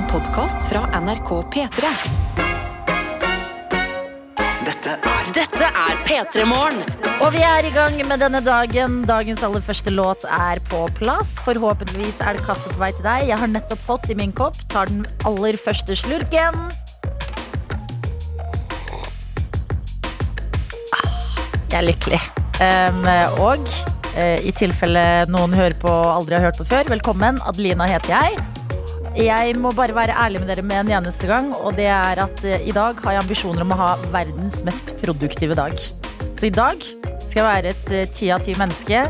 En podkast fra NRK P3. Dette er Dette er P3 Morgen. Og vi er i gang med denne dagen. Dagens aller første låt er på plass. Forhåpentligvis er det kaffe på vei til deg. Jeg har nettopp fått i min kopp. Tar den aller første slurken. Ah, Jeg er lykkelig. Um, og uh, i tilfelle noen hører på og aldri har hørt på før, velkommen. Adelina heter jeg. Jeg må bare være ærlig med dere med en eneste gang, og det er at eh, i dag har jeg ambisjoner om å ha verdens mest produktive dag. Så i dag skal jeg være et ti av ti menneske.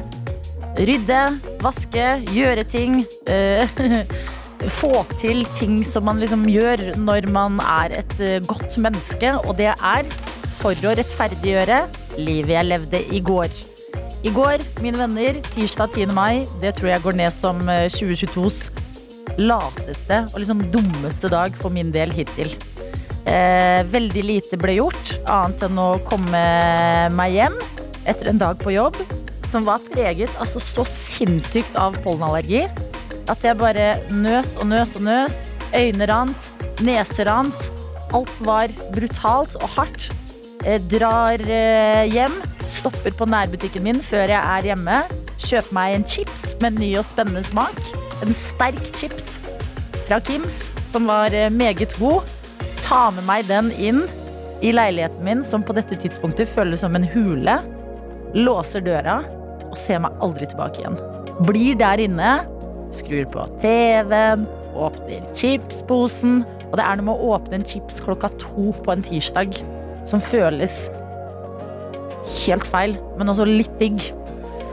Rydde, vaske, gjøre ting. eh, få til ting som man liksom gjør når man er et eh, godt menneske, og det er for å rettferdiggjøre livet jeg levde i går. I går, mine venner, tirsdag 10. mai, det tror jeg går ned som eh, 2022s lateste og liksom dummeste dag for min del hittil. Eh, veldig lite ble gjort, annet enn å komme meg hjem etter en dag på jobb som var preget altså så sinnssykt av pollenallergi at jeg bare nøs og nøs og nøs. Øyne rant, nese rant. Alt var brutalt og hardt. Eh, drar eh, hjem, stopper på nærbutikken min før jeg er hjemme. Kjøper meg en chips med ny og spennende smak. En sterk chips fra Kims som var eh, meget god. Ta med meg den inn i leiligheten min, som på dette tidspunktet føles som en hule. Låser døra og ser meg aldri tilbake igjen. Blir der inne, skrur på TV-en, åpner chipsposen. Og det er noe med å åpne en chips klokka to på en tirsdag som føles helt feil, men også litt digg.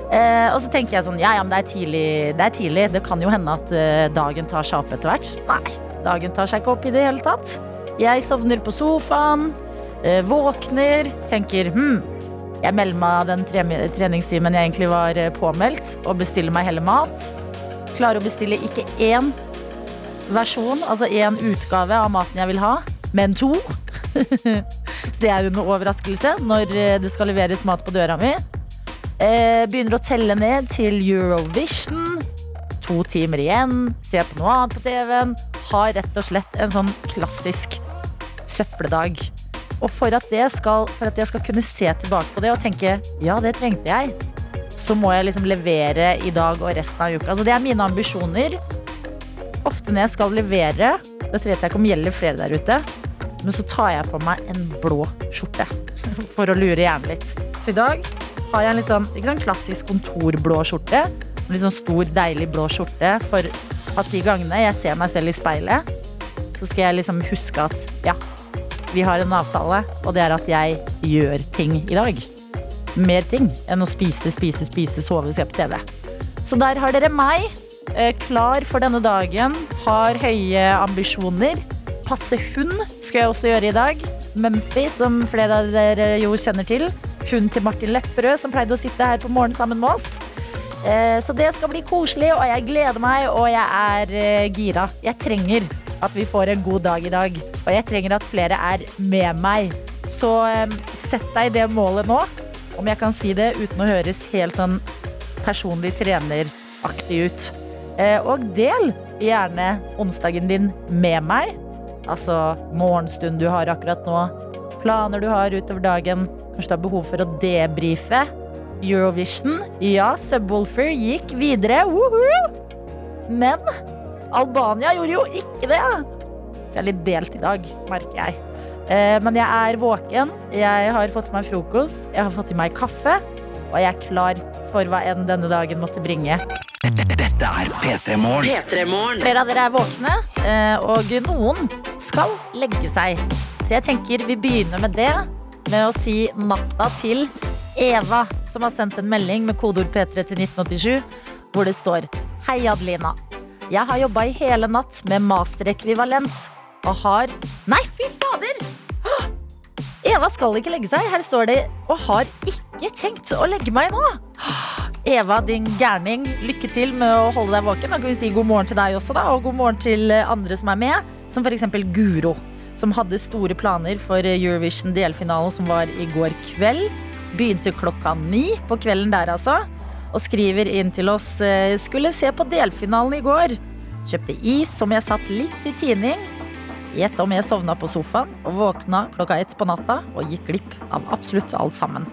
Eh, og så tenker jeg sånn, ja, ja, men det er tidlig. Det er tidlig. Det kan jo hende at eh, dagen tar seg opp etter hvert. Nei, dagen tar seg ikke opp i det hele tatt. Jeg sovner på sofaen, eh, våkner, tenker hm, jeg melder meg den tre treningstimen jeg egentlig var eh, påmeldt, og bestiller meg heller mat. Klarer å bestille ikke én versjon, altså én utgave av maten jeg vil ha, men to. Så det er jo en overraskelse når eh, det skal leveres mat på døra mi. Eh, begynner å telle ned til Eurovision. To timer igjen. Ser på noe annet på TV-en. Har rett og slett en sånn klassisk søppeldag. Og for at, skal, for at jeg skal kunne se tilbake på det og tenke ja, det trengte jeg, så må jeg liksom levere i dag og resten av uka. Altså, det er mine ambisjoner. Ofte når jeg skal levere, dette vet jeg ikke om gjelder flere der ute, men så tar jeg på meg en blå skjorte for å lure hjernen litt. Så i dag har jeg en litt sånn, ikke sånn klassisk kontorblå skjorte. Litt sånn stor, deilig blå skjorte for at de gangene jeg ser meg selv i speilet, så skal jeg liksom huske at ja, vi har en avtale, og det er at jeg gjør ting i dag. Mer ting enn å spise, spise, spise, sove, se på TV. Så der har dere meg, eh, klar for denne dagen, har høye ambisjoner. Passe hund skal jeg også gjøre i dag. Mumphy, som flere av dere jo kjenner til. Hunden til Martin Lepperød, som pleide å sitte her på morgenen sammen med oss. Eh, Så det skal bli koselig, og jeg gleder meg, og jeg er eh, gira. Jeg trenger at vi får en god dag i dag, og jeg trenger at flere er med meg. Så eh, sett deg det målet nå, om jeg kan si det uten å høres helt sånn personlig treneraktig ut. Og del gjerne onsdagen din med meg. Altså morgenstund du har akkurat nå, planer du har utover dagen. Kanskje du har behov for å debrife. Eurovision. Ja, Subwoolfer gikk videre. Woohoo! Men Albania gjorde jo ikke det. Så jeg er litt delt i dag, merker jeg. Eh, Men jeg er våken. Jeg har fått i meg frokost. Jeg har fått i meg kaffe. Og jeg er klar for hva enn denne dagen måtte bringe. Dette er P3 Morgen. Flere av dere er våkne, eh, og noen skal legge seg. Så jeg tenker vi begynner med det, med å si natta til Eva, som har sendt en melding med kodeord P3 til 1987, hvor det står Hei, Adelina. Jeg har jobba i hele natt med masterekvivalens og har Nei, fy fader! Eva skal ikke legge seg. Her står det og har ikke tenkt å legge meg nå. Eva, din gærning, lykke til med å holde deg våken. Da kan vi si god morgen til deg også, da, og god morgen til andre som er med. Som f.eks. Guro, som hadde store planer for Eurovision delfinalen som var i går kveld. Begynte klokka ni på kvelden der, altså. Og skriver inn til oss eh, skulle se på delfinalen i går. Kjøpte is som jeg satt litt i tining. Gjett om jeg sovna på sofaen og våkna klokka ett på natta og gikk glipp av absolutt alt sammen.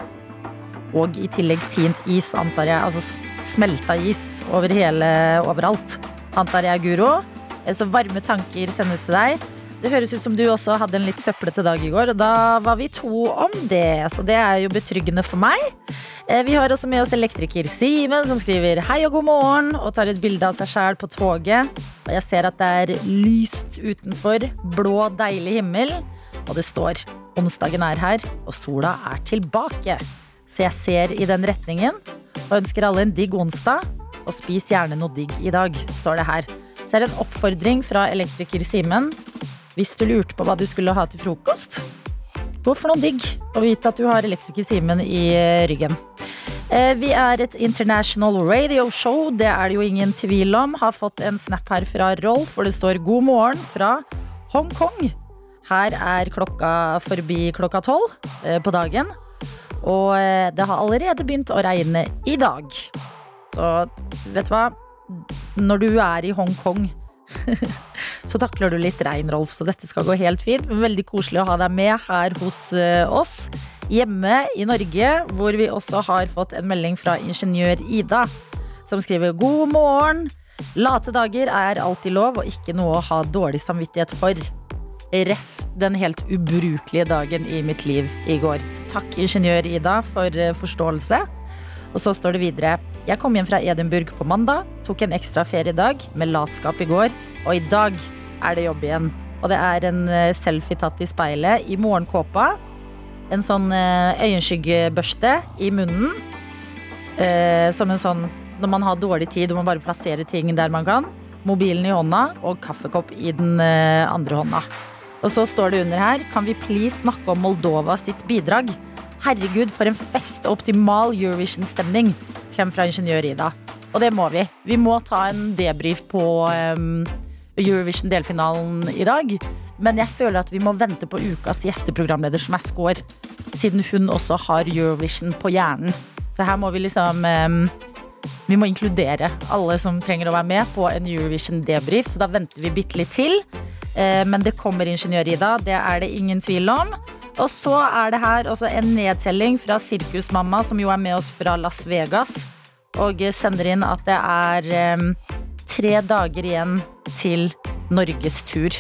Og i tillegg tint is, antar jeg. Altså smelta is over hele overalt. Antar jeg, Guro. Eh, Så varme tanker sendes til deg. Det høres ut som du også hadde en litt søplete dag i går, og da var vi to om det. Så det er jo betryggende for meg. Eh, Vi har også med oss elektriker Simen, som skriver hei og god morgen, og tar et bilde av seg sjæl på toget. Og jeg ser at det er lyst utenfor, blå, deilig himmel, og det står onsdagen er her, og sola er tilbake. Så jeg ser i den retningen, og ønsker alle en digg onsdag, og spis gjerne noe digg i dag, står det her. Så er det en oppfordring fra elektriker Simen. Hvis du lurte på hva du skulle ha til frokost, gå for noe digg, og vite at du har elektriker Simen i eh, ryggen. Eh, Vi er et international radio show, det er det jo ingen tvil om. Har fått en snap her fra Rolf, hvor det står 'God morgen' fra Hongkong. Her er klokka forbi klokka tolv eh, på dagen. Og det har allerede begynt å regne i dag. Så vet du hva? Når du er i Hongkong, så takler du litt regn, Rolf. Så dette skal gå helt fint. Veldig koselig å ha deg med her hos eh, oss. Hjemme i Norge, hvor vi også har fått en melding fra ingeniør Ida, som skriver god morgen. Late dager er alltid lov, og ikke noe å ha dårlig samvittighet for. Ref den helt ubrukelige dagen i mitt liv i går. Så takk, ingeniør Ida, for eh, forståelse. Og så står det videre. Jeg kom hjem fra Edinburgh på mandag, tok en ekstra feriedag med latskap i går, og i dag er det jobb igjen. Og det er en eh, selfie tatt i speilet i morgenkåpa. En sånn eh, øyenskyggebørste i munnen. Eh, som en sånn når man har dårlig tid og man bare plasserer ting der man kan. Mobilen i hånda og kaffekopp i den eh, andre hånda. Og så står det under her Kan vi please snakke om Moldova sitt bidrag? Herregud, for en fest og optimal Eurovision-stemning. Klem fra ingeniør Ida. Og det må vi. Vi må ta en debrief på um, Eurovision-delfinalen i dag. Men jeg føler at vi må vente på ukas gjesteprogramleder, som er Skår. Siden hun også har Eurovision på hjernen. Så her må vi liksom um, vi må inkludere alle som trenger å være med på en Eurovision-debrief, så da venter vi bitte litt til. Eh, Men det kommer ingeniør Ida, det er det ingen tvil om. Og så er det her også en nedtelling fra Sirkusmamma, som jo er med oss fra Las Vegas. Og sender inn at det er eh, tre dager igjen til Norges tur.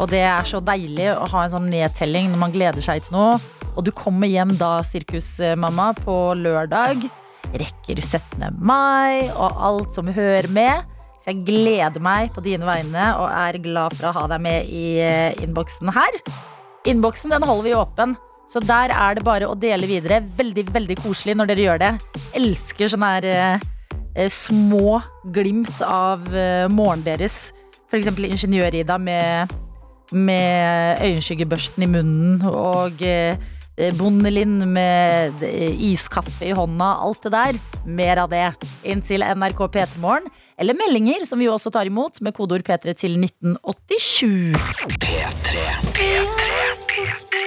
Og det er så deilig å ha en sånn nedtelling når man gleder seg til noe. Og du kommer hjem da, Sirkusmamma, på lørdag. Rekker 17. mai og alt som hører med. Så jeg gleder meg på dine vegne og er glad for å ha deg med i eh, innboksen her. Innboksen den holder vi åpen, så der er det bare å dele videre. Veldig, veldig koselig når dere gjør det. Elsker sånne her eh, eh, små glimt av eh, morgenen deres. Eksempel Ingeniør-Ida med, med øyenskyggebørsten i munnen og eh, Bondelin med eh, iskaffe i hånda. Alt det der. Mer av det. Inn til NRK P3morgen. Eller meldinger, som vi også tar imot, med kodeord P3 til 1987.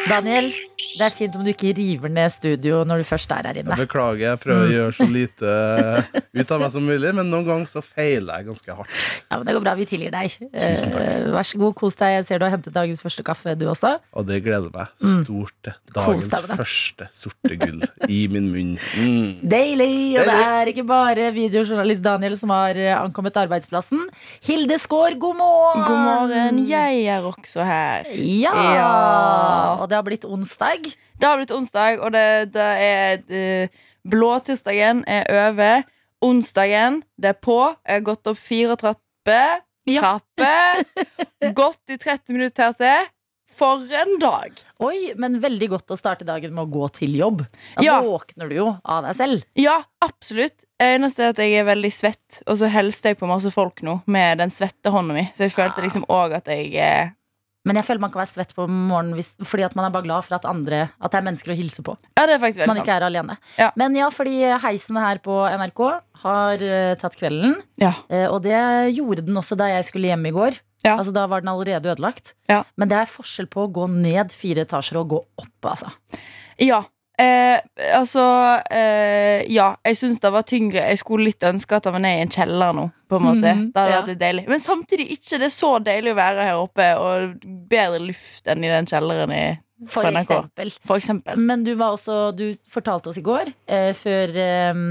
Daniel, det er fint om du ikke river ned studio når du først er her inne. Jeg beklager, jeg prøver å gjøre så lite ut av meg som mulig, men noen ganger så feiler jeg ganske hardt. Ja, men Det går bra, vi tilgir deg. Tusen takk. Eh, Vær så god, kos deg. Jeg ser du har hentet dagens første kaffe, du også. Og det gleder meg stort til. Dagens Mm. Deg første sorte gull i min munn. Mm. Deilig! Og det er ikke bare videojournalist Daniel som har eh, ankommet arbeidsplassen. Hilde Skaar, god morgen! God morgen, jeg er også her. Ja. Ja. Og det har blitt onsdag. Det har blitt onsdag, og det, det er eh, Blåtirsdagen er over. Onsdagen, det er på. Jeg har gått opp fire trapper. Ja. Trapper. Gått i 30 minutter til. For en dag! Oi, men veldig godt å starte dagen med å gå til jobb. Da Ja. våkner du jo av deg selv. Ja, absolutt. Eneste er at jeg er veldig svett, og så hilste jeg på masse folk nå med den svette hånda mi. Så jeg følte liksom òg at jeg eh, Men jeg føler man kan være svett på morgenen hvis, fordi at man er bare glad for at andre At det er mennesker å hilse på. Ja, det er faktisk veldig Man veldig ikke er alene. Ja. Men ja, fordi heisen her på NRK har eh, tatt kvelden. Ja. Eh, og det gjorde den også da jeg skulle hjem i går. Ja. Altså Da var den allerede ødelagt. Ja. Men det er forskjell på å gå ned fire etasjer og gå opp, altså. Ja. Eh, altså eh, Ja, jeg syns det var tyngre. Jeg skulle litt ønske at jeg var nede i en kjeller nå. På en måte mm, Det hadde ja. vært litt deilig Men samtidig ikke det er så deilig å være her oppe, og bedre luft enn i den kjelleren i, For eksempel. For eksempel. Men du var også Du fortalte oss i går, eh, før eh,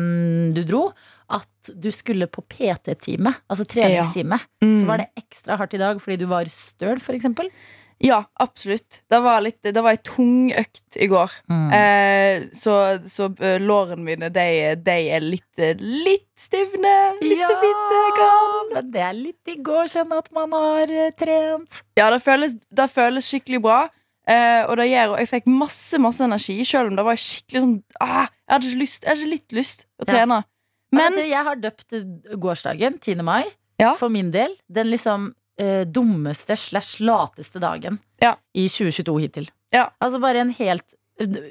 du dro, at du skulle på PT-time. Altså treningstime. Mm. Så var det ekstra hardt i dag fordi du var støl, eksempel. Ja, absolutt. Det var, litt, det var ei tung økt i går. Mm. Eh, så så eh, lårene mine, de, de er litt, eh, litt stivne. Litt bitte grann. men det er litt digg å kjenne at man har eh, trent. Ja, det føles, det føles skikkelig bra. Eh, og det gjør, og jeg fikk masse masse energi, selv om det var skikkelig sånn ah, Jeg hadde ikke lyst, jeg hadde ikke litt lyst å trene. Men Men du, jeg har døpt gårsdagen, 10. mai, Ja. for min del. Den liksom eh, dummeste slash lateste dagen Ja. i 2022 hittil. Ja. Altså bare en helt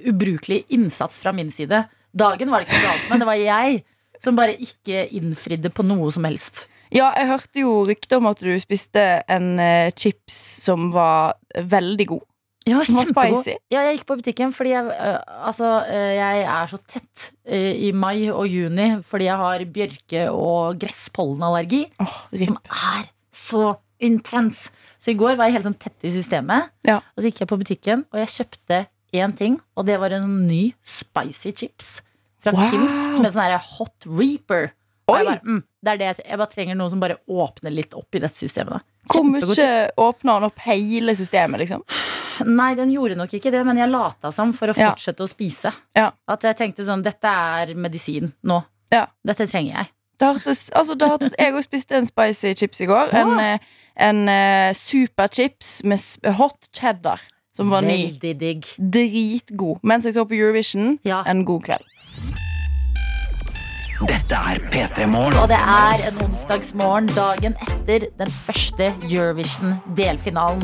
ubrukelig innsats fra min side. Dagen var det ikke noe galt med, det var jeg som bare ikke innfridde på noe som helst. ja, jeg hørte jo rykter om at du spiste en eh, chips som var veldig god. Ja, kjempegod. Ja, jeg gikk på butikken fordi jeg, øh, altså, øh, jeg er så tett øh, i mai og juni fordi jeg har bjørke- og gresspollenallergi, Oh, som er så intens. Så i går var jeg helt sånn tett i systemet, Ja. og så gikk jeg på butikken, og jeg kjøpte én ting, og det var en sånn ny spicy chips fra Wow. Kims, som er sånn hot reaper. Bare, mm, det det jeg, jeg bare trenger noe som bare åpner litt opp i dette systemet. Hvor mye åpner han opp hele systemet, liksom? Nei, den gjorde nok ikke det, men jeg lata som for å Ja. fortsette å spise. Ja. At jeg tenkte sånn, dette er medisin nå. Ja. Dette trenger jeg. Det hørtes, altså det hørtes, jeg også spiste en spicy chips i går. En, eh, en eh, superchips med s- hot cheddar, som var ny. Veldig digg. Dritgod. Mens jeg så på Eurovision, Ja. en god kveld. Dette er P3 Morgen. Og det er en onsdagsmorgen dagen etter den første Eurovision-delfinalen.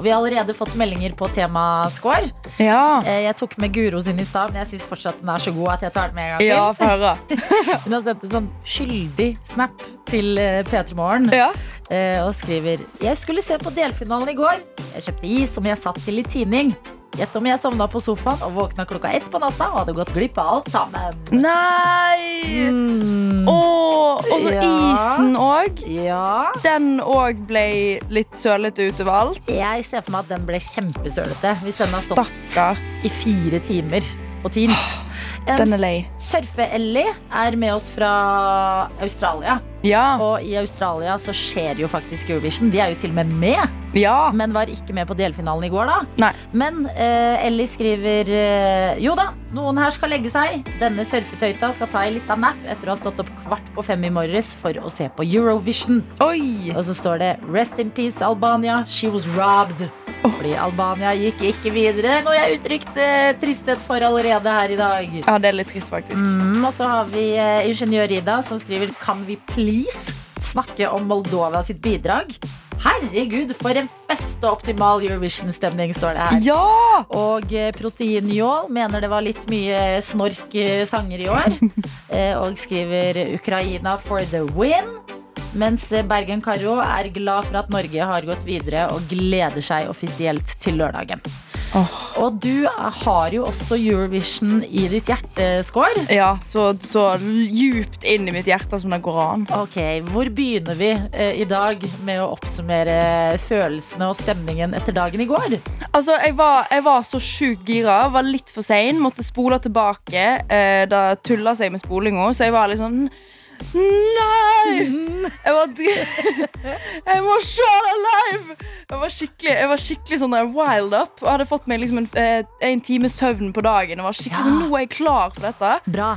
Og vi har allerede fått meldinger på temascore. Ja. Eh, Jeg tok med Guro sin i stad, men jeg syns fortsatt den er så god at jeg tar den med en gang til. Ja, for høre. Hun har sendt en sånn skyldig snap til eh, P3 Morgen. Ja. eh, og skriver Jeg skulle se på delfinalen i går. Jeg kjøpte is som jeg satt til i tining. Gjett om jeg sovna på sofaen og våkna klokka ett på natta og hadde gått glipp av alt sammen. Nei! Mm. Og så Ja. isen òg. Ja. Den òg ble litt sølete utover alt. Jeg ser for meg at den ble kjempesølete hvis den har stått Stakkar. i fire timer og tint. Den er lei. Surfe-Ellie er med oss fra Australia. Ja. Og i Australia så skjer jo faktisk Eurovision. De er jo til og med med. Ja. men var ikke med på delfinalen i går, da. Nei. Men eh, Ellie skriver eh, Jo da, noen her skal legge seg. Denne surfetøyta skal ta ei lita nap etter å ha stått opp kvart på fem i morges for å se på Eurovision. Oi. Og så står det Rest in peace, Albania. She was robbed. Fordi Albania gikk ikke videre, noe jeg uttrykte tristhet for allerede her i dag. Ja, det er litt trist, faktisk. Mm, og så har vi eh, ingeniør Ida som skriver Kan vi please snakke om Moldova sitt bidrag? Herregud, for en fest og optimal Eurovision-stemning, står det her. Ja! Og eh, Proteinjål mener det var litt mye snork eh, sanger i år. Eh, og skriver Ukraina for the win. Mens eh, Bergen Karo er glad for at Norge har gått videre og gleder seg offisielt til lørdagen. Åh. Og du har jo også Eurovision i ditt hjerteskår. Ja, så, så djupt inn i mitt hjerte som det går an. Ok, Hvor begynner vi eh, i dag med å oppsummere følelsene og stemningen etter dagen i går? Altså, jeg var, jeg var så sjukt gira. Var litt for sein. Måtte spole tilbake. Eh, det tulla seg med spolinga, så jeg var litt sånn Nei! Jeg var Jeg må se deg live! Jeg var skikkelig, jeg var skikkelig sånn wild up. Og hadde fått meg liksom en, eh, en time søvn på dagen. Og var skikkelig Ja. sånn, Nå er jeg klar for dette. Bra.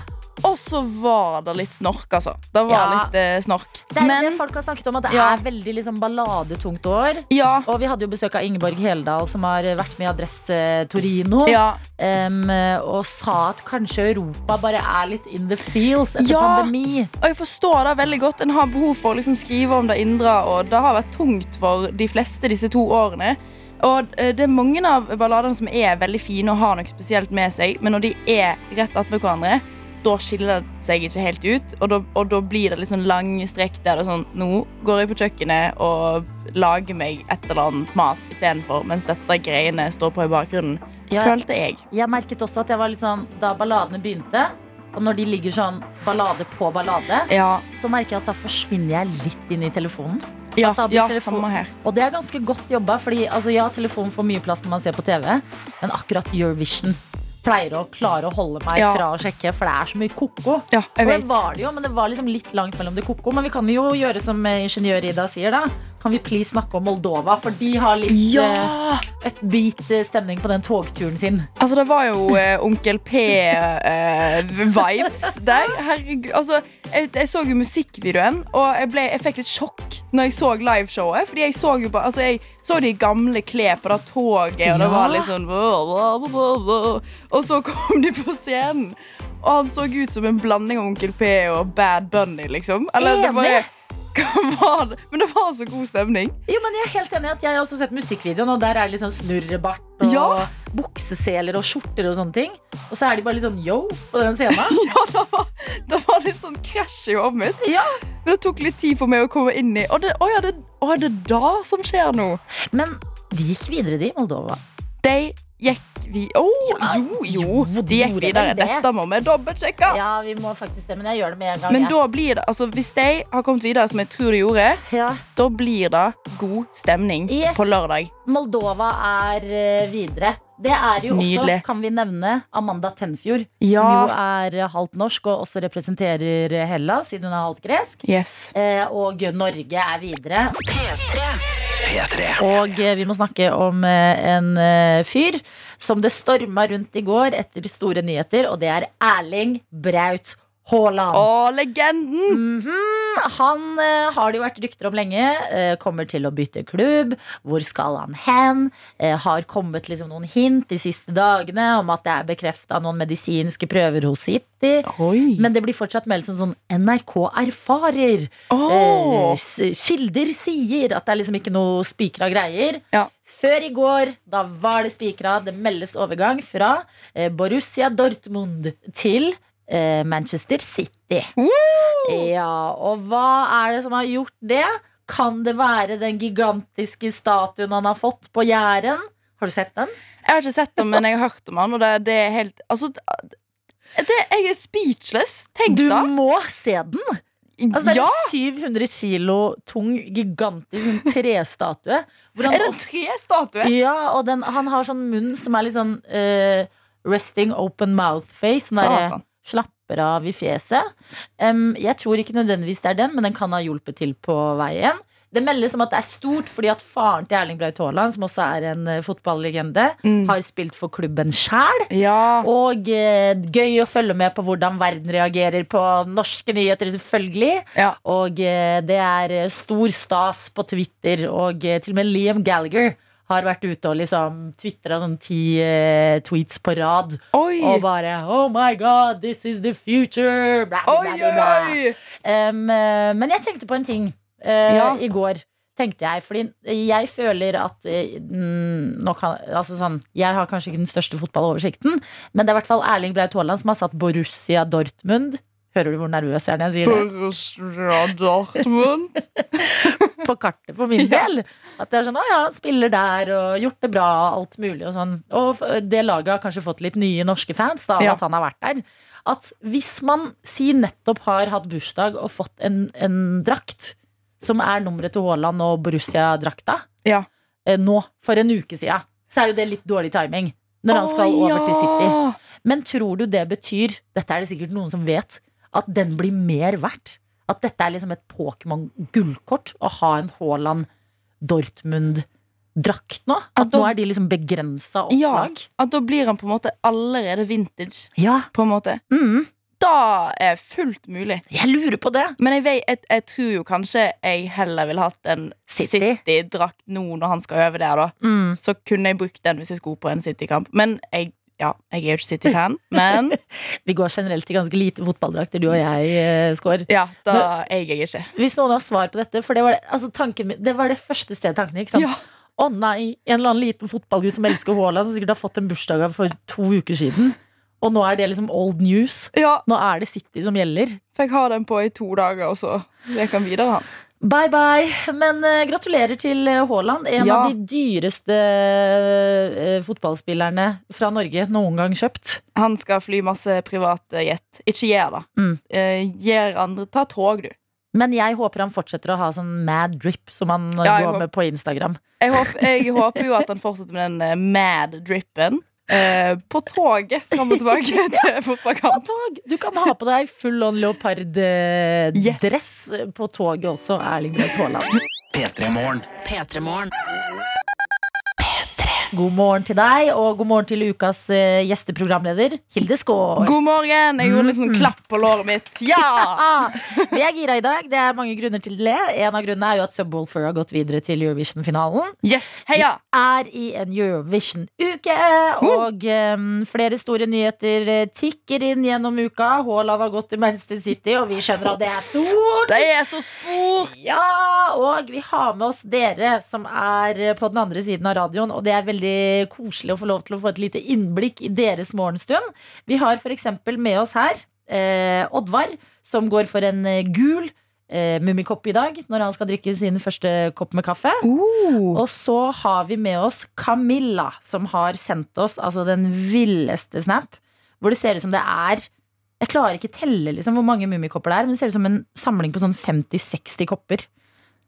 Og så var det litt snork, altså. Det var Ja. litt eh, snork. Det er Men det folk har snakket om, at det Ja. er veldig liksom, balladetungt år. ja. Og vi hadde jo besøk av Ingeborg Heldal, som har vært med i Adresse Torino. Ja, em, og sa at kanskje Europa bare er litt in the feels etter Ja. pandemi. Og jeg forstår det veldig godt. En har behov for å liksom skrive om det indre, og det har vært tungt for de fleste disse to årene. Og eh, det er mange av balladene som er veldig fine og har noe spesielt med seg, men når de er rett attmed hverandre, da skiller det seg ikke helt ut. Og da, og da blir det litt sånn lange strekk der det er sånn Nå går jeg på kjøkkenet og lager meg et eller annet mat istedenfor, mens dette greiene står på i bakgrunnen. Ja. følte jeg. Jeg merket også at jeg var litt sånn Da balladene begynte, og når de ligger sånn ballade på ballade, Ja, så merker jeg at da forsvinner jeg litt inn i telefonen. ja, ja telefon- samme her. Og det er ganske godt jobba, fordi altså, ja, telefonen får mye plass når man ser på TV, men akkurat Eurovision pleier å klare å holde meg Ja. fra å sjekke, for det er så mye ko-ko. Ja, Og det var det jo, men det var liksom litt langt mellom det ko-ko. Men vi kan jo gjøre som eh, ingeniør Ida sier, da. Kan vi please snakke om Moldova? For de har litt Ja! eh, upbeat eh, stemning på den togturen sin. Altså, det var jo eh, Onkel P-vibes der. Herregud. Altså, jeg, jeg så jo musikkvideoen, og jeg, ble, jeg fikk litt sjokk når jeg så liveshowet. Fordi jeg så jo bare Altså, jeg så de gamle klær på det toget, og det var litt sånn. Og så kom de på scenen, og han så ut som en blanding av Onkel P og Bad Bunny, liksom. Eller det var, var det? Men det var så god stemning. Jo, men Jeg er helt enig at jeg har også sett musikkvideoen, og der er det liksom snurrebart og Ja. bukseseler og skjorter og sånne ting. Og så er de bare litt sånn yo på den scenen. Ja, det var, det var litt sånn krasj i hodet mitt. Ja. Men det tok litt tid for meg å komme inn i Og det, å ja, det, å, det da som skjer nå? Men de gikk videre, de, Moldova. De gikk vi oh, jo, jo, jo, de gikk videre. det. Dette må vi dobbeltsjekke. Ja, vi må faktisk det, men jeg gjør det med en gang. Men da blir det, altså hvis de har kommet videre, som jeg tror de gjorde, ja. da blir det god stemning Yes. på lørdag. Moldova er eh, videre. Det er jo Nydelig. også, kan vi nevne, Amanda Tenfjord. Ja. Som jo er halvt norsk og også representerer Hellas, siden hun er halvt gresk. Yes. Eh, og Norge er videre. P3. Og eh, vi må snakke om eh, en eh, fyr som det storma rundt i går etter store nyheter, og det er Erling Braut Haaland. Å, legenden! Mhm. Han eh, har det jo vært rykter om lenge. eh, kommer til å bytte klubb. Hvor skal han hen? Eh, har kommet liksom noen hint de siste dagene om at det er bekrefta noen medisinske prøver hos City. Oi. Men det blir fortsatt meldt som sånn NRK erfarer. Oh. Eh, kilder sier at det er liksom ikke noe spikra greier. Ja. Før i går, da var det spikra. Det meldes overgang fra eh, Borussia Dortmund til Manchester City. Ja, og hva er det som har gjort det? Kan det være den gigantiske statuen han har fått på Jæren? Har du sett den? Jeg har ikke sett den, men jeg har hørt om den, og det, det er helt Altså, det, jeg er speechless. Tenk Du da. må se den! Altså, det er ja! en 700 kilo tung, gigantisk sånn trestatue. Er det en tre statuer? Ja, og den, han har sånn munn som er litt sånn uh, resting open mouth-face. Satan. Slapper av i fjeset. Um, jeg tror ikke nødvendigvis det er den, men den kan ha hjulpet til på veien. Det meldes om at det er stort fordi at faren til Erling Braut Haaland, som også er en eh, fotballegende, Mm. har spilt for klubben sjæl. Ja. Og eh, gøy å følge med på hvordan verden reagerer på norske nyheter, selvfølgelig. Ja. Og eh, det er eh, stor stas på Twitter, og eh, til og med Liam Gallagher har vært ute og liksom tvitra sånn ti uh, tweets på rad. Oi. Og bare Oh my God, this is the future! Bla, bla, bla. Um, men jeg tenkte på en ting uh, Ja. i går. Tenkte jeg, fordi jeg føler at kan, altså sånn, Jeg har kanskje ikke den største fotballoversikten, men det er i hvert fall Erling Braut Haaland som har satt Borussia Dortmund Hører du hvor nervøs jeg er når jeg sier det? Borussia Dortmund. På kartet for min del. At det er sånn, å ja, spiller der og gjort det bra, alt mulig og sånn. Og det laget har kanskje fått litt nye norske fans da, av Ja. at han har vært der. At hvis man si nettopp har hatt bursdag og fått en, en drakt som er nummeret til Haaland og Borussia-drakta, Ja. eh, nå, for en uke siden, så er jo det litt dårlig timing. Når han skal over til City. Men tror du det betyr, dette er det sikkert noen som vet, at den blir mer verdt? At dette er liksom et Pokémon-gullkort å ha en Haaland Dortmund-drakt nå? At At da- nå er de liksom begrensa Ja. At da blir han på en måte allerede vintage. Ja. På en måte. Mm, Da er fullt mulig. jeg lurer på det. Men jeg, vet, jeg, jeg tror jo kanskje jeg heller ville hatt en City. City-drakt nå når han skal øve der, da. Mm. Så kunne jeg brukt den hvis jeg skulle på en City-kamp. Men jeg, ja, jeg er jo ikke City-fan. Men Vi går generelt i ganske lite fotballdrakter, du og jeg, eh, Skår. ja, da eier jeg ikke. Hvis noen har svar på dette, for det var det, altså, tanken min, det, var det første stedet tanken gikk. Ja. Å nei, en eller annen liten fotballgutt som elsker Haaland, som sikkert har fått en bursdag for to uker siden. Og nå er det liksom old news. ja, Nå er det City som gjelder. fikk ha den på i to dager, og så gikk han videre, han. Bye bye. Men uh, gratulerer til eh, Haaland. En Ja. av de dyreste uh, fotballspillerne fra Norge noen gang kjøpt. Han skal fly masse privatjet. Ikke gjør det. Mm. Gjør andre Ta tog, du. Men jeg håper han fortsetter å ha sånn mad drip som han Ja, går håper- med på Instagram. Jeg håper, jeg håper jo at han fortsetter med den mad drippen. Eh, på toget fram og tilbake til fotballkamp. Tog. Du kan ha på deg full on leoparddress Yes. på toget også, Erling Braut Haaland. P3 Morgen. P3morgen. God morgen til deg, og god morgen til ukas uh, gjesteprogramleder, Hilde Skår. God morgen! Jeg gjorde litt sånn klapp på låret mitt. Ja! Vi er gira i dag. Det er mange grunner til det. En av grunnene er jo at Subwoolfer har gått videre til Eurovision-finalen. Yes, heia! Vi Er i en Eurovision-uke, og um, flere store nyheter eh, tikker inn gjennom uka. Haaland har gått til Manchester City, og vi skjønner at det er stort. Det er så stort! Ja, og vi har med oss dere som er eh, på den andre siden av radioen, og det er veldig koselig å få lov til å få et lite innblikk i deres morgenstund. Vi har f.eks. med oss her eh, Oddvar, som går for en eh, gul eh, mummikopp i dag når han skal drikke sin første kopp med kaffe. Uh. Og så har vi med oss Camilla, som har sendt oss altså den villeste snap. Hvor det ser ut som det er Jeg klarer ikke telle liksom, hvor mange mummikopper det er, men det ser ut som en samling på sånn 50-60 kopper.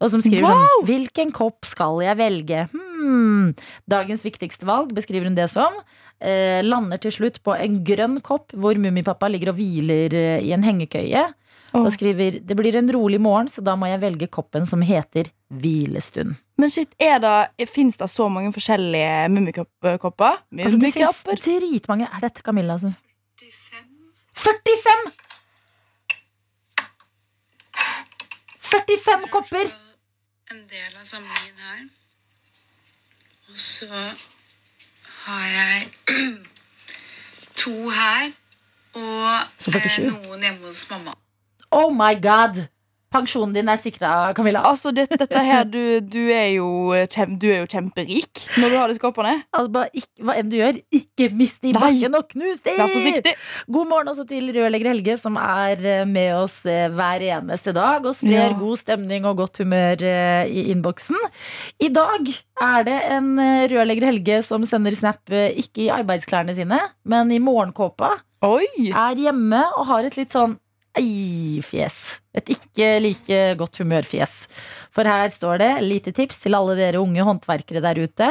Og som skriver sånn Hvilken kopp skal jeg velge? Hmm. Dagens viktigste valg beskriver hun det som. Eh, lander til slutt på en grønn kopp hvor Mummipappa ligger og hviler eh, i en hengekøye. Og skriver det blir en rolig morgen, så da må jeg velge koppen som heter hvilestund. Men shit, er det, Fins det så mange forskjellige mummikopper? Altså, det Mummikopper? dritmange. Er dette Camilla? Altså? 45! 45 kopper! en del av samlingen her. Og så har jeg to her. Og eh, noen hjemme hos mamma. Oh my god! Pensjonen din er sikra, Camilla. Altså, det, dette her, du, du, er jo kjem, du er jo kjemperik når du har disse koppene. Altså, ikke, hva enn du gjør, ikke mist de i bakken og knus de! Vær forsiktig. God morgen også til rørlegger Helge, som er eh, med oss eh, hver eneste dag og sprer Ja. god stemning og godt humør eh, i innboksen. I dag er det en eh, rørlegger Helge som sender snap eh, ikke i arbeidsklærne sine, men i morgenkåpa. Oi! Er hjemme og har et litt sånn ei-fjes. Et ikke like godt humørfjes. For her står det lite tips til alle dere unge håndverkere der ute.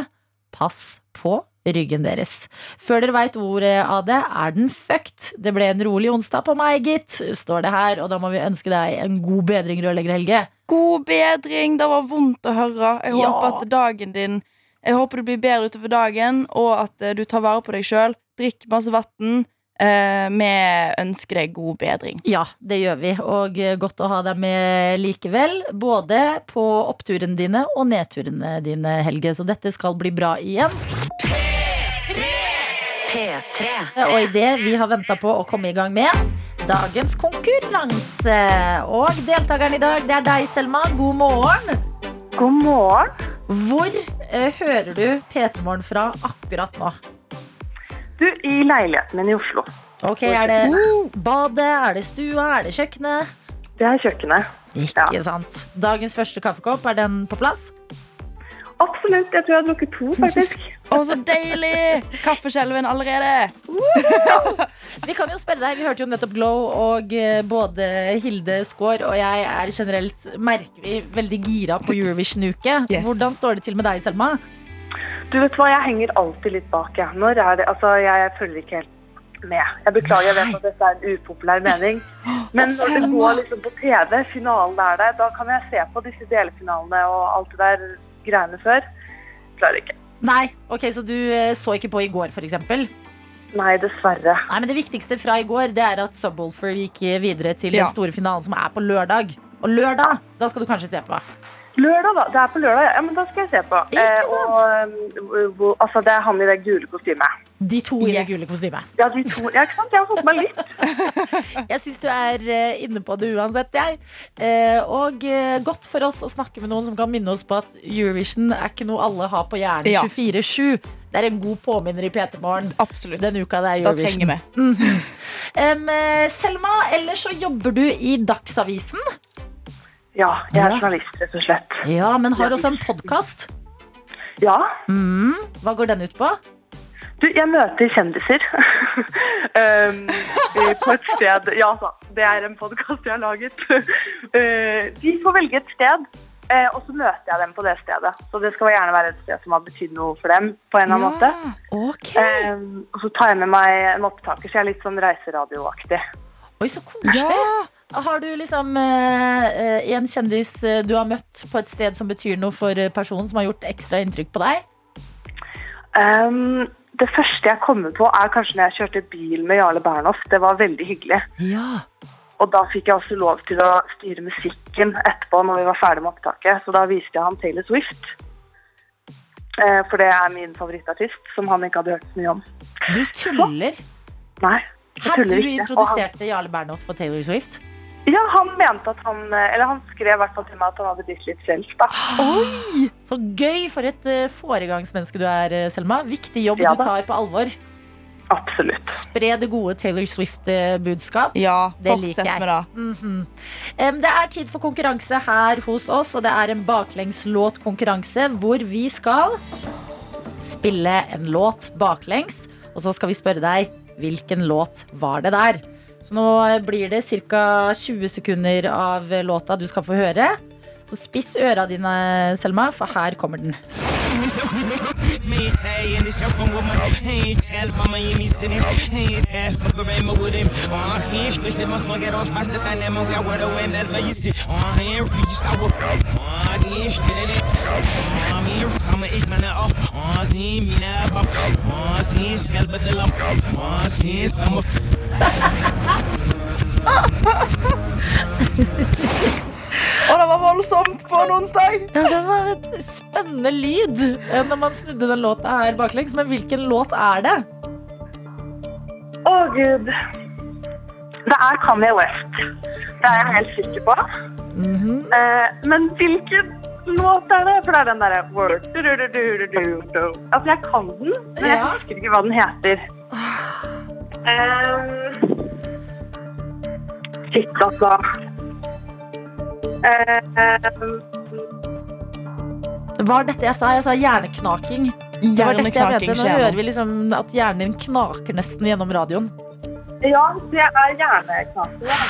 Pass på ryggen deres. Før dere veit ordet av det, er den fucked. Det ble en rolig onsdag på meg, gitt, står det her. Og da må vi ønske deg en god bedring, rørlegger Helge. God bedring. Det var vondt å høre. Jeg Ja. håper at dagen din Jeg håper du blir bedre utover dagen, og at eh, du tar vare på deg sjøl. Drikk masse vann. Eh, vi ønsker deg god bedring. Ja, det gjør vi, og eh, godt å ha deg med likevel. Både på oppturene dine og nedturene dine, Helge. Så dette skal bli bra igjen. P3. Og i det vi har venta på å komme i gang med dagens konkurranse. Og deltakeren i dag, det er deg, Selma. God morgen. God morgen. Hvor eh, hører du P3 Morgen fra akkurat nå? Du, i leiligheten min i Oslo. Ok, Er det badet, er det stua, er det kjøkkenet? Det er kjøkkenet. Ikke sant. Dagens første kaffekopp, er den på plass? Absolutt. Jeg tror jeg har drukket to, faktisk. Å, så deilig! Kaffeskjelven allerede. Vi kan jo spørre deg, vi hørte jo nettopp Glow, og eh, både Hilde Skaar og jeg er generelt, merker vi, veldig gira på Eurovision-uke. Yes. Hvordan står det til med deg, Selma? Du vet hva, jeg henger alltid litt bak, jeg. Når er det Altså, jeg følger ikke helt med. Jeg beklager, jeg vet at dette er en upopulær mening. Men når det går liksom på TV, finalen er der, da kan jeg se på disse delfinalene og alt det der greiene før. Klarer ikke. Nei, ok, Så du eh, så ikke på i går, f.eks.? Nei, dessverre. Nei, men Det viktigste fra i går Det er at Subwoolfer gikk videre til Ja. den store finalen, som er på lørdag. Og lørdag da skal du kanskje se på. Lørdag, da. Det er på lørdag. Ja, men da skal jeg se på. Ikke Eh, og, og, hvor- altså, det er han i det gule kostymet. De to i det gule kostymet. Ja, de to. Ja, ikke sant? Jeg har fått meg litt. Jeg syns du er eh, inne på det uansett, jeg. Eh, og eh, godt for oss å snakke med noen som kan minne oss på at Eurovision er ikke noe alle har på hjernen Ja. 24-7. Det er en god påminner i PT Morgen Absolutt. den uka det er Da Eurovision. trenger vi. Eh, Selma, ellers så jobber du i Dagsavisen. Ja, jeg er Ja. journalist, rett og slett. Ja, men har også en podkast. Ja. Mm. Hva går den ut på? Du, jeg møter kjendiser. um, på et sted Ja da, det er en podkast jeg har laget. uh, de får velge et sted, uh, og så møter jeg dem på det stedet. Så det skal gjerne være et sted som har betydd noe for dem. på en eller annen måte. Ok. Um, og så tar jeg med meg en opptaker, så jeg er litt sånn reiseradioaktig. Oi, så koselig. Har du liksom eh, eh, en kjendis eh, du har møtt på et sted som betyr noe for eh, personen, som har gjort ekstra inntrykk på deg? Um, det første jeg kommer på, er kanskje når jeg kjørte bil med Jarle Bernhoft. Det var veldig hyggelig. Ja. Og da fikk jeg også lov til å styre musikken etterpå når vi var ferdig med opptaket. Så da viste jeg ham Taylor Swift. Eh, for det er min favorittartist, som han ikke hadde hørt så mye om. Du tuller. Nei, Hadde du introduserte Jarle Bernhoft for Taylor Swift? Ja, han mente at han eh, Eller han skrev i hvert fall til meg at han hadde blitt litt frelst, da. Så gøy! For et eh, foregangsmenneske du er, eh, Selma. Viktig jobb Ja du tar på alvor. Absolutt. Spre det gode Taylor Swift-budskap. Ja, Det liker jeg. med det. Mm -hmm. Det er tid for konkurranse her hos oss, og det er en baklengslåtkonkurranse hvor vi skal spille en låt baklengs, og så skal vi spørre deg hvilken låt var det der. Så nå blir det ca. 20 sekunder av låta du skal få høre. Så spiss øra dine, Selma, for her kommer den. Og det var voldsomt på en onsdag. Ja, det var en spennende lyd eh, når man snudde den låta her baklengs. Men hvilken låt er det? Å, gud. Det er Kanye West. Det er jeg helt sikker på. Mhm. Eh, men hvilken låt er det? For det er den derre. Altså, jeg kan den, men jeg Ja. husker ikke hva den heter. Um, shit, altså. Hva er dette jeg sa? Jeg sa hjerneknaking. Hjerneknaking Nå hører vi liksom at hjernen din knaker nesten gjennom radioen. ja, det er hjerneknaking. Ja.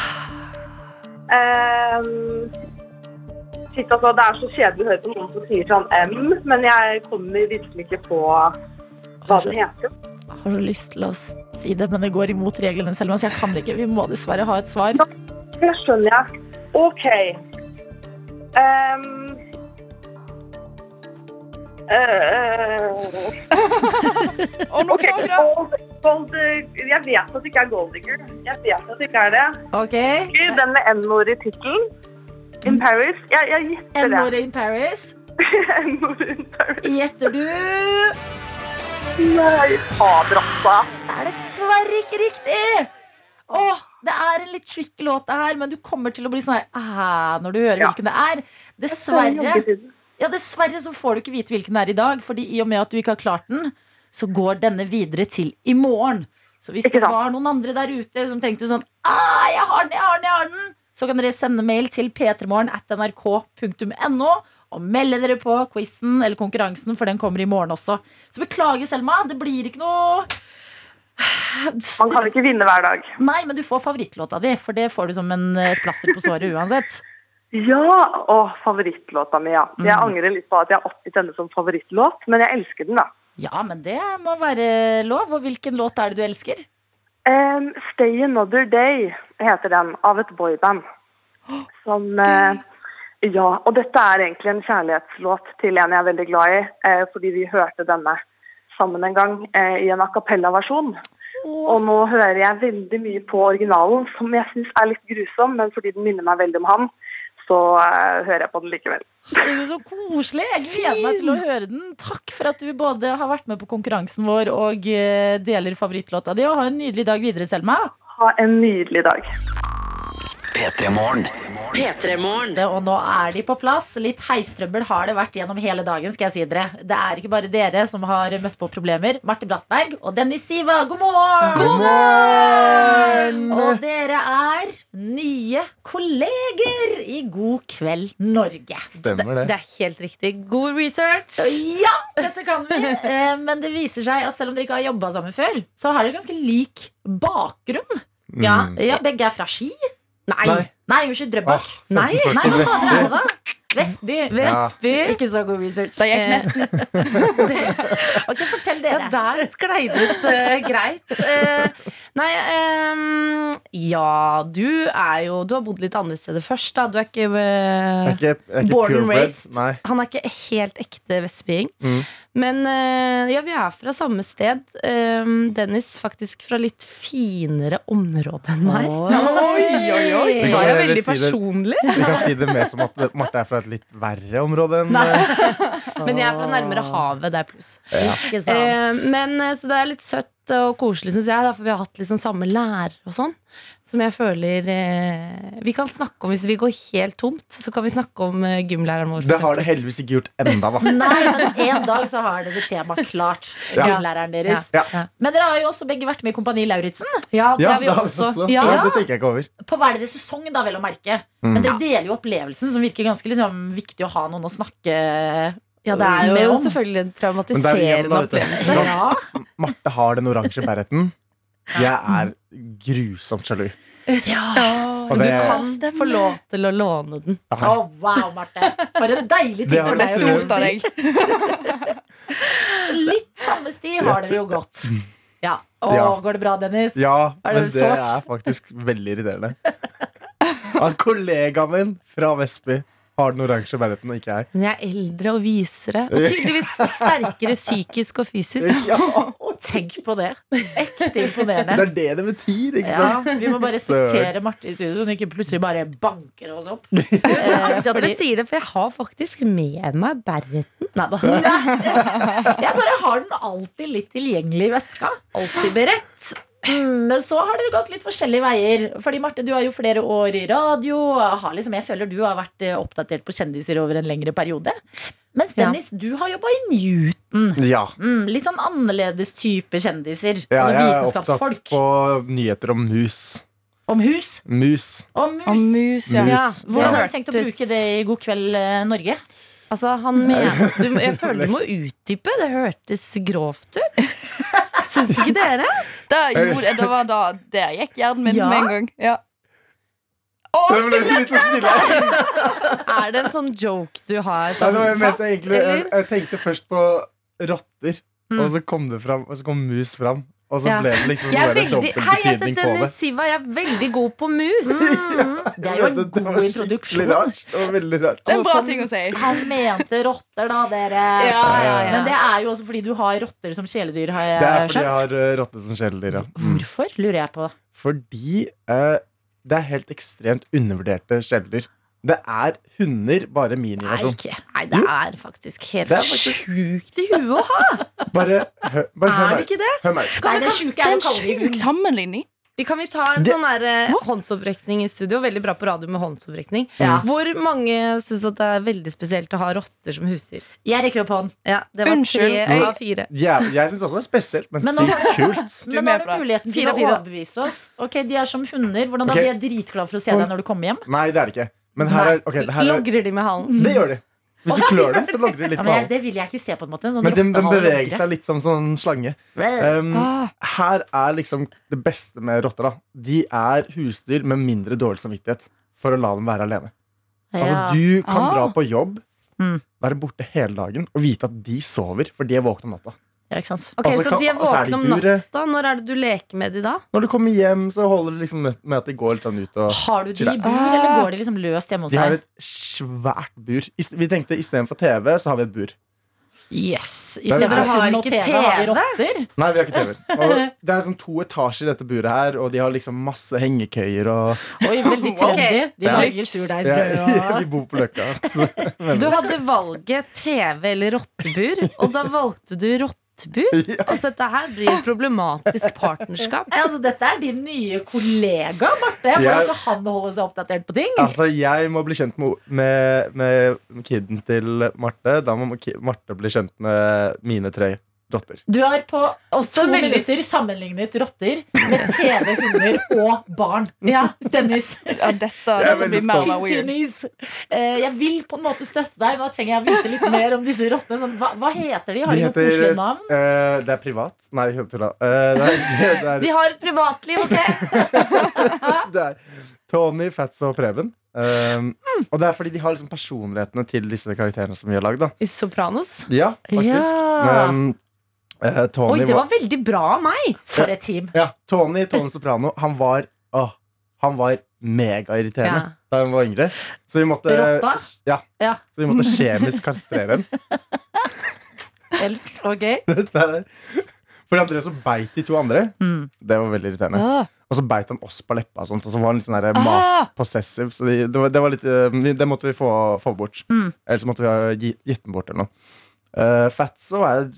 Um, shit, altså, det er så kjedelig å høre på noen som sier sånn M, men jeg kommer virkelig ikke på hva den heter. Har så lyst til å si det, men det går imot reglene selv. Så jeg kan det ikke. Vi må dessverre ha et svar. Det skjønner jeg. OK. Um, Uh. Og nå OK, kom det. gold, gold, jeg vet at det ikke er Goldinger. Jeg vet at det ikke er det. Okay. Den med N-ord i tittelen. In Paris. Jeg, jeg gjetter det. N-ordet. N-ord in Paris. Gjetter du? Nei, fader, altså. Det er dessverre ikke riktig! Åh, det er en litt tricky låt det her, men du kommer til å bli sånn her når du hører Ja. hvilken det er. Dessverre, ja, dessverre så får du ikke vite hvilken det er i dag, fordi i og med at du ikke har klart den, så går denne videre til i morgen. Så hvis det var noen andre der ute som tenkte sånn ah, jeg har den, jeg har den, jeg har den, så kan dere sende mail til p3morgen at nrk.no og melde dere på quizen eller konkurransen, for den kommer i morgen også. Så beklager, Selma. Det blir ikke noe Man kan ikke vinne hver dag. Nei, men du får favorittlåta di, for det får du som en, et plaster på såret uansett. Ja! Å, favorittlåta mi, ja. Jeg angrer litt på at jeg har oppgitt denne som favorittlåt, men jeg elsker den, da. Ja, men det må være lov. Og hvilken låt er det du elsker? Um, Stay Another Day heter den, av et boyband. Som eh, Ja, og dette er egentlig en kjærlighetslåt til en jeg er veldig glad i, eh, fordi vi hørte denne sammen en gang eh, i en a cappella-versjon. Og nå hører jeg veldig mye på originalen, som jeg syns er litt grusom, men fordi den minner meg veldig om han, så eh, hører jeg på den likevel. Herregud, så koselig! Jeg gleder meg til å høre den. Takk for at du både har vært med på konkurransen vår og eh, deler favorittlåta di. Og ha en nydelig dag videre, Selma. Ha en nydelig dag. P3 Morgen. P3morgen. Og nå er de på plass. Litt heistrøbbel har det vært gjennom hele dagen. skal jeg si dere Det er ikke bare dere som har møtt på problemer. Marte Brattberg og Dennis Siva, god morgen! God morgen! Og dere er nye kolleger i God kveld Norge. Stemmer det. Det er helt riktig. God research. Ja, dette kan vi. Eh, Men det viser seg at selv om dere ikke har jobba sammen før, så har dere ganske lik bakgrunn. Ja, Mm. ja Begge er fra Ski. Nei. Nei. Unnskyld, Drøbak. Ah, Nei, 1540 nei, hva faen er det da? Vestby. Ja. Ikke så god research. Da gikk nesten. Ok, fortell Ja, dere. der sklei det ut uh, greit. Uh, nei, um, ja, du er jo Du har bodd litt andre steder først, da. Du er ikke, eh, er ikke, er ikke Born and raised. Nei. Han er ikke helt ekte vestbying. Mm. Men eh, ja, vi er fra samme sted. Um, Dennis faktisk fra litt finere område enn meg. Oi, oi, oi. Vi Det kan veldig si det- personlig. Vi kan si det mer som at Marte er fra et litt verre område enn eh, Men jeg er fra nærmere havet. Det er pluss. Ikke sant. Eh, men eh, Så det er litt søtt og koselig, syns jeg. Da, for vi har hatt liksom samme lærer og sånn. Som jeg føler eh, Vi kan snakke om hvis vi går helt tomt. Så kan vi snakke om eh, gymlæreren vår. Det har det heldigvis ikke gjort enda, da. Nei, men en dag så har dere temaet klart. Ja. Gymlæreren deres. Ja. Ja. Men dere har jo også begge vært med i Kompani Lauritzen. Ja, det Ja, har vi det har vi også. også. Ja. Ja, det tenker jeg ikke over. På hver deres sesong, da, vel å merke. Mm. Men dere deler jo opplevelsen, som virker ganske liksom, viktig å ha noen å snakke ja, det er jo med om. selvfølgelig en er traumatiserende du. opplevelse. Ja. Marte har den oransje bærretten. Jeg er grusomt sjalu. Og Du det- kan få lov til å låne den. Å, wow, Marte. For en deilig tid Det er deg. stort av deg. Litt samme sti har dere jo gått. Ja. Å, Ja. går det bra, Dennis? Ja, det men det er faktisk veldig irriterende. Han kollegaen min fra Vestby har den oransje verden, og ikke jeg. Men jeg er eldre og visere. Og tydeligvis sterkere psykisk og fysisk. Ja, Tenk på det. Ekte imponerende. det er det det betyr, ikke Ja, sant? vi må bare sitere Marte i studio, så hun ikke plutselig bare banker oss opp. Ja, er artig dere sier det, for jeg har faktisk med meg Berreten. Nei da. Jeg bare har den alltid litt tilgjengelig i veska. Alltid beredt. Mm, Men så har dere gått litt forskjellige veier. Fordi Marte, du har jo flere år i radio. Har liksom, jeg føler du har vært eh, oppdatert på kjendiser over en lengre periode. Mens Ja. Dennis, du har jobba i Newton. Ja. Mm, litt sånn annerledes type kjendiser. ja altså jeg er opptatt på nyheter om mus. Om hus. Mus. Om mus. om mus, ja. Mus. Ja, Hvordan har du tenkt å bruke det i God kveld eh, Norge? Altså, han mener du, Jeg føler du må utdype. Det hørtes grovt ut. Syns ikke dere? Det, jo, det var da der gikk hjernen min Ja. med en gang. Ja. Det stille. Er det en sånn joke du har? Sånn, Nei, jeg, mente egentlig, jeg, jeg tenkte først på rotter, Mm. og så kom det fram, og så kom mus fram. Og så Ja. ble det liksom Jeg veldig, dobbel hei, betydning på det. Siva. Jeg er veldig god på mus. Det er jo en Det- det var god introduksjon. Rart. Det var veldig rart. Det er en bra ting å si. Han mente rotter, da, dere. Ja, ja, ja. Men det er jo også fordi du har rotter som kjæledyr, har jeg Det er fordi jeg har uh, rotte som kjæledyr, ja. Mm. Hvorfor, lurer jeg på. Fordi eh, det er helt ekstremt undervurderte kjæledyr. Det er hunder, bare min miniversjon. Nei, Nei, det er faktisk helt Det er faktisk- sjukt i huet å ha. Bare, hø, bare hør Er det ikke det? Hør meg. Nei, det sjuke er er en sjuk sammenligning. Vi kan vi ta en Det- sånn der, eh, håndsopprekning i studio? Veldig bra på radio med håndsopprekning. Ja. Hvor mange syns det er veldig spesielt å ha rotter som husdyr? Jeg rekker opp hånd. Ja, det var Unnskyld, tre av fire. Ja, jeg syns også det er spesielt, men, Men sykt kult. Du er Men nå har du muligheten til å overbevise oss. Ok, De er som hunder. Hvordan da? De er dritglade for å se deg når du kommer hjem. Nei, det er det ikke. Men her er, okay, her er, Logrer de med halen? det gjør de. Hvis du klør dem, så logrer de litt Ja, men halen. det vil jeg ikke se på en måte. En sånn Men den, den beveger logre. seg litt som sånn slange. Um, Ah. her er liksom det beste med rotter. da De er husdyr med mindre dårlig samvittighet for å la dem være alene. Altså Du kan Ah. dra på jobb, Mm. være borte hele dagen og vite at de sover, for de er våkne om natta. Ja, ikke sant? Ok, Altså, Så kan- de er og altså, er de våkne om i natta. Når er det du leker med de da? Når du kommer hjem, så holder det liksom med med at de går litt sånn ut og Har du de i bur, eller går de liksom løst hjemme hos De har deg? et svært bur. I- Vi tenkte istedenfor TV, så har vi et bur. Yes! I Dere stedet for har hund og ikke TV, har TV? rotter. Nei, vi har ikke TV. Og det er sånn to etasjer i dette buret her, og de har liksom masse hengekøyer og Oi, veldig trendy. De Ja. lager surdeigsbrød Ja, og Vi bor på Løkka. Så, Du hadde valget TV eller rottebur, og da valgte du rotte rottebud? Ja. Altså, dette her blir et problematisk partnerskap. Ja, Altså, dette er din nye kollega, Marte. Jeg- Hvordan skal han holde seg oppdatert på ting? Altså, jeg må bli kjent med, med, med kiden til Marte. Da må Marte bli kjent med mine tre rotter. Du har på Også to veldig- minutter sammenlignet rotter med TV, hunder og barn. Ja, Dennis. Ja, dette, dette blir mer weird. Dennis. Eh, jeg vil på en måte støtte deg. Hva trenger jeg å vite litt mer om disse rottene? Sånn, hva, hva heter de? Har de, De noe koselig navn? Uh, det er privat. Nei, jeg tulla. Uh, det, er, det, De har et privatliv, ok? det er Tony, Fats og Preben. Um, og det er fordi de har liksom personlighetene til disse karakterene som vi har lagd. I Sopranos. Ja, faktisk. Ja. Um, eh, Tony Oi, det var veldig bra av meg! For et team. Ja, Tony, Tony Soprano, han var åh, Han var megairriterende Ja. da han var yngre. Så vi måtte, Rotta? ja, Ja. så vi måtte kjemisk kastrere henne. Elsk. Ok. Dette er- Fordi han drev så beit de to andre. Mm. Det var veldig irriterende. Ah. Og så beit han oss på leppa, og, sånt, og så var han litt sånn der Ah. matpossessive. Så de, det, var, det, var litt, eh, vi- det måtte vi få, få bort. Mm. Eller så måtte vi ha gi, gitt den bort eller noe. Uh, Fatso er